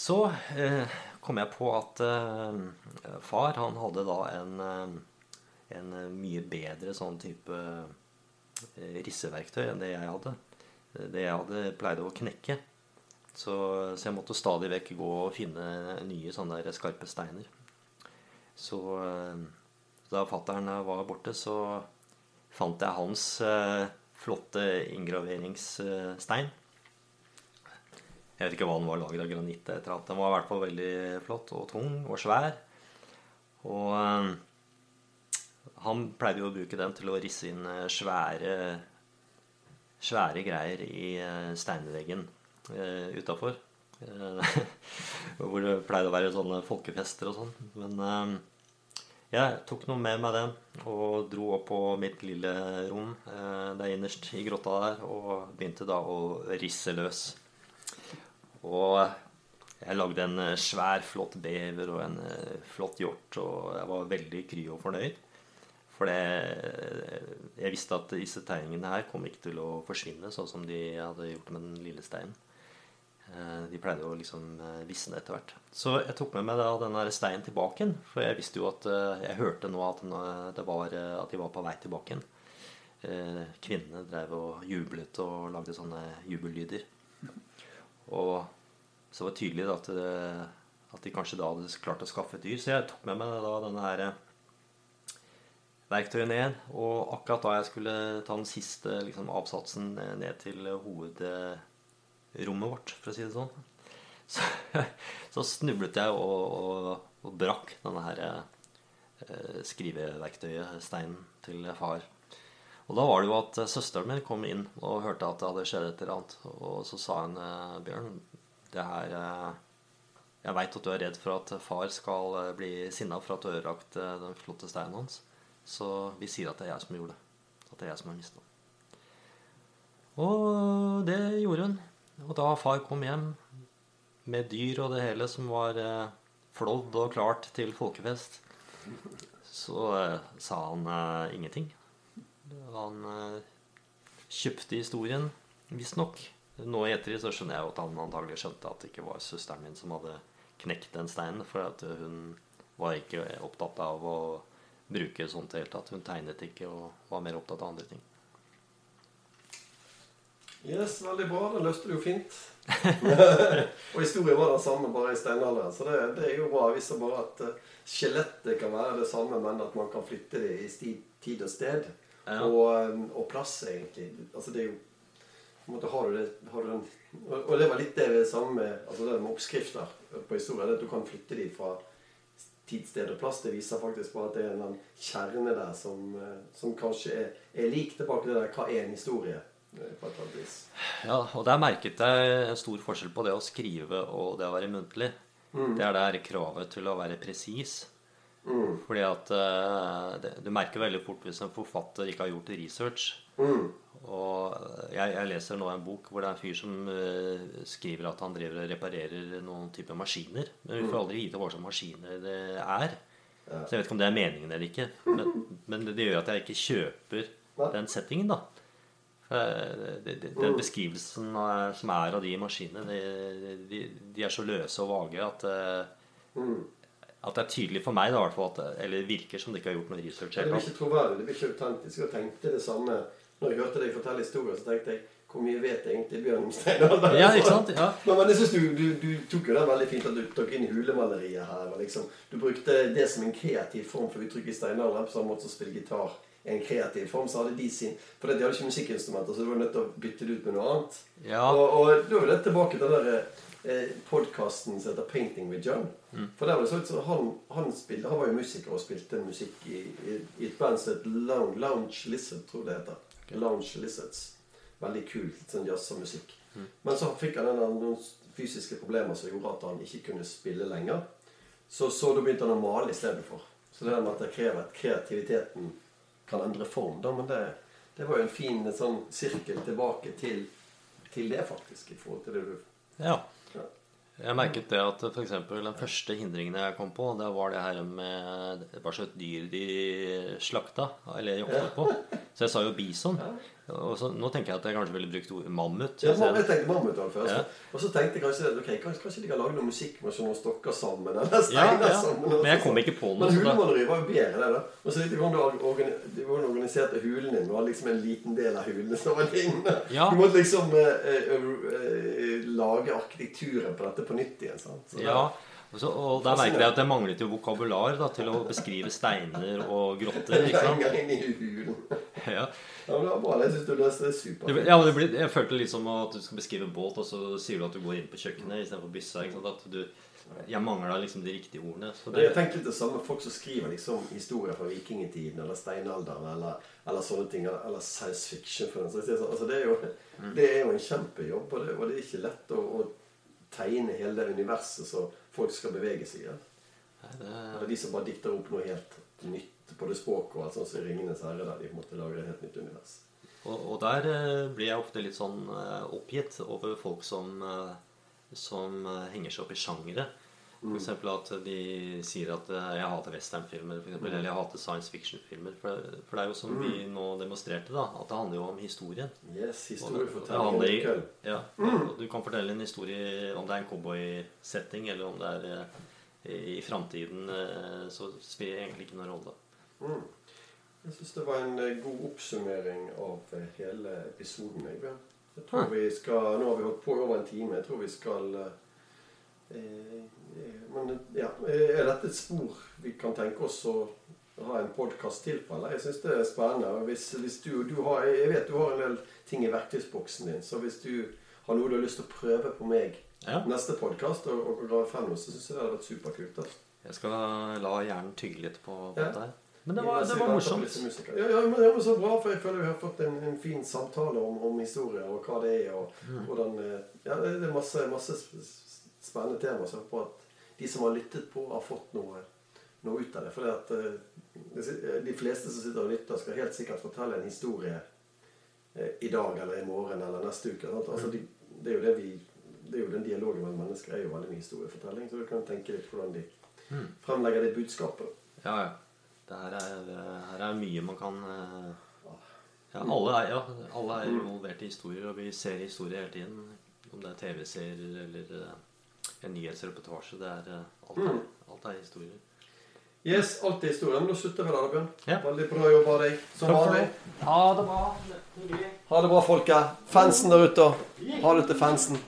Så eh, kom jeg på at eh, far han hadde da en, en mye bedre sånn type risseverktøy enn det jeg hadde. Det jeg hadde, pleide å knekke. Så, så jeg måtte stadig vekk gå og finne nye sånne skarpe steiner. Så da fattern var borte, så fant jeg hans eh, flotte inngraveringsstein. Jeg vet ikke hva den var laget av granitt. Etter at Den var i hvert fall veldig flott og tung og svær. Og eh, han pleide jo å bruke den til å risse inn eh, svære, svære greier i eh, steinveggen uh, utafor. <laughs> Hvor det pleide å være sånne folkefester og sånn. Men eh, jeg tok noe med meg den og dro opp på mitt lille rom eh, der innerst i grotta der og begynte da å risse løs. Og jeg lagde en eh, svær, flott bever og en eh, flott hjort, og jeg var veldig kry og fornøyd. For det, jeg visste at disse tegningene her kom ikke til å forsvinne sånn som de hadde gjort med den lille steinen. Eh, de pleide å liksom eh, visne etter hvert. Så jeg tok med meg da denne steinen tilbake igjen. For jeg visste jo at eh, Jeg hørte nå at, var, at de var på vei tilbake igjen. Kvinnene drev og jublet og lagde sånne jubellyder. Og så var det tydelig at, at de kanskje da hadde klart å skaffe et dyr. Så jeg tok med meg da denne her verktøyet ned. Og akkurat da jeg skulle ta den siste liksom, avsatsen ned til hovedrommet vårt, for å si det sånn. <laughs> Så, så snublet jeg og, og, og brakk denne her eh, skriveverktøyet, steinen, til far. Og da var det jo at søsteren min kom inn og hørte at det hadde skjedd et eller annet. Og så sa hun eh, Bjørn, det her eh, Jeg veit at du er redd for at far skal eh, bli sinna for at du ødelagt eh, den flotte steinen hans. Så vi sier at det er jeg som gjorde det. At det er jeg som har mista den. Og det gjorde hun. Og da far kom hjem med dyr og det hele som var eh, flådd og klart til folkefest, så eh, sa han eh, ingenting. Han eh, kjøpte historien, visstnok. Nå i ettertid så skjønner jeg at han antagelig skjønte at det ikke var søsteren min som hadde knekt den steinen, for at hun var ikke opptatt av å bruke sånt i det hele tatt. Hun tegnet ikke og var mer opptatt av andre ting.
Yes, veldig bra. Det løste du jo fint. <laughs> og historien var den samme, bare i steinalderen. Så det, det, er jo bra. Jeg viser bare at uh, skjelettet kan være det samme, men at man kan flytte det i tid og sted. Ja. Og, um, og, plass, egentlig. Altså det er jo på en måte har du det, har du den, og, det var litt det samme med, altså det med oppskrifter på historien. At du kan flytte dem fra tid, sted og plass. Det viser faktisk bare at det er en kjerne der som, eh, som kanskje er, er lik tilbake til det der hva er en historie.
Ja, og der merket jeg en stor forskjell på det å skrive og det å være muntlig. Mm. Det er der kravet til å være presis. Mm. Fordi at uh, det, Du merker veldig fort hvis en forfatter ikke har gjort research. Mm. Og jeg, jeg, leser nå en bok hvor det er en fyr som uh, skriver at han driver og reparerer noen type maskiner. Men vi får mm. aldri vite hva slags maskiner det er. Ja. Så jeg vet ikke om det er meningen eller ikke. Men, <laughs> men det, gjør at jeg ikke kjøper den settingen, da. Eh, den beskrivelsen som er av de maskinene, de, de, de er så løse og vage at, uh, mm. At det er tydelig for meg da, at, eller virker som det ikke har gjort noe research.
Det blir ikke troverdig, det blir ikke autentisk. Jeg tenkte det samme når jeg hørte deg fortelle historier. Så tenkte jeg hvor mye vet egentlig Bjørn om steinalderen?
Ja, ikke sant? Ja. <laughs>
Men, men jeg synes du, du, du, tok jo det veldig fint at du tok inn hulemaleriet her. Liksom, du brukte det som en kreativ form for uttrykk i steinalderen, på samme måte som å spille gitar en kreativ form, så hadde de sin For de hadde ikke musikkinstrumenter, så du var nødt til å bytte det ut med noe annet. Ja. Og, og da er det tilbake til den der eh, podkasten som heter 'Painting with John'. Mm. For der var det så, han, han, spilte, han var jo musiker og spilte musikk i, i, i et band som het Lounge, Lounge Lizard, tror jeg det heter. Okay. Lounge Lizards. Veldig kult sånn jazzmusikk. Mm. Men så fikk han noen fysiske problemer som gjorde at han ikke kunne spille lenger. Så, så da begynte han å male istedenfor. Så det der med at det krever at kreativiteten kan endre form, da, men det, det var jo en fin sånn sirkel tilbake til, til det, faktisk. i forhold til det du
Ja. Jeg merket det at eksempel den første hindringen jeg kom på, det var det her med hva slags dyr de slakta, eller jobba på. Så jeg sa jo bison. Og så, nå tenker jeg at jeg kanskje ville brukt ordet mammut.
Ja,
mammut
jeg tenkte mammut det.
Ja.
Og så tenkte jeg kanskje ok, kanskje, kanskje de kan lage noe musikk med sånne stokker sammen. Eller <laughs>
Ja,
steiner
ja.
sammen. eller
Men jeg kom ikke på noe.
Men hulemaleri var jo bedre, det. da. Og så var du de organiserte hulen din. Du hadde liksom en liten del av hulene som var dine.
Ja.
Du måtte liksom eh, eh, eh, lage arkitekturen på dette på nytt igjen. sant? Så
Ja, og, så, og der merket jeg at jeg manglet jo vokabular da, til å beskrive steiner og grotter. ikke sant? Ja,
Ja, men det var bra. Jeg syns du løste det supert.
ja men det blir, Jeg følte litt som at du skal beskrive en båt, og så sier du at du går inn på kjøkkenet istedenfor byssa. ikke sant? At du, jeg mangla liksom de riktige ordene. Så
Men Jeg tenker litt det samme folk som skriver liksom historier fra vikingtiden eller steinalderen eller, eller sånne ting. Eller, eller science fiction. For den. Sånn, altså det, er jo, det er jo en kjempejobb, og det, og det er ikke lett å, å tegne hele det universet så folk skal bevege seg i.
Ja. det,
Eller de som bare dikter opp noe helt nytt på det språket og alt sånt som i 'Ringenes herre', der de på en måte lager et helt nytt univers.
og, og der eh, blir jeg ofte litt sånn eh, oppgitt over folk som, eh, som eh, henger seg opp i sjangere. For eksempel at de sier at jeg hater westernfilmer, eksempel, eller jeg hater science fiction-filmer. For, for det er jo som vi nå demonstrerte, da, at det handler jo om historien.
Yes, historiefortelling.
Ja, mm. Du kan fortelle en historie om det er en cowboysetting, eller om det er i, framtiden, så spiller egentlig ikke noen rolle.
Mm. Jeg syns det var en eh, god oppsummering av eh, hele episoden. Jeg, jeg tror
Ah.
vi skal, Nå har vi holdt på i over en time. Jeg tror vi skal eh, eh, Men ja, er dette et spor vi kan tenke oss å ha en podkast til på? Eller? Jeg syns det er spennende. Hvis, hvis du, du har, jeg vet du har en del ting i verktøysboksen din, så hvis du har noe du har lyst til å prøve på meg
Ja.
neste podkast, og, og grave frem noe, så syns jeg det hadde vært superkult. Da.
Jeg skal la hjernen tygge litt på
Ja.
dette her. Men det var, det var morsomt.
Ja, ja, men, det var Så bra, for jeg føler vi har fått en, en fin samtale om, om historier og hva det er. og
Mm.
hvordan, eh, ja, Det er masse, masse spennende temaer. Så jeg håper at de som har lyttet på, har fått noe, noe ut av det. For det at, eh, si- de fleste som sitter og lytter, skal helt sikkert fortelle en historie eh, i dag eller i morgen eller neste uke. Sant? Altså, de, det er jo det vi det er jo den dialogen mellom mennesker er jo veldig mye historiefortelling. Så du kan tenke litt på hvordan de
Mm.
fremlegger det budskapet.
Ja, ja. Det her er, her er mye man kan eh, ja, alle, er, ja, alle er involvert i historier, og vi ser historier hele tiden. Om det er TV-serier eller eh, en nyhetsreportasje. Det er eh, alt, er,
Mm.
alt er historier.
Yes, alt er historier. Men da slutter vi der, Bjørn.
Ja.
Veldig bra jobba av deg. Som vanlig.
det. Ha det bra.
Ha det bra, folket. Fansen der ute. Ha det til fansen.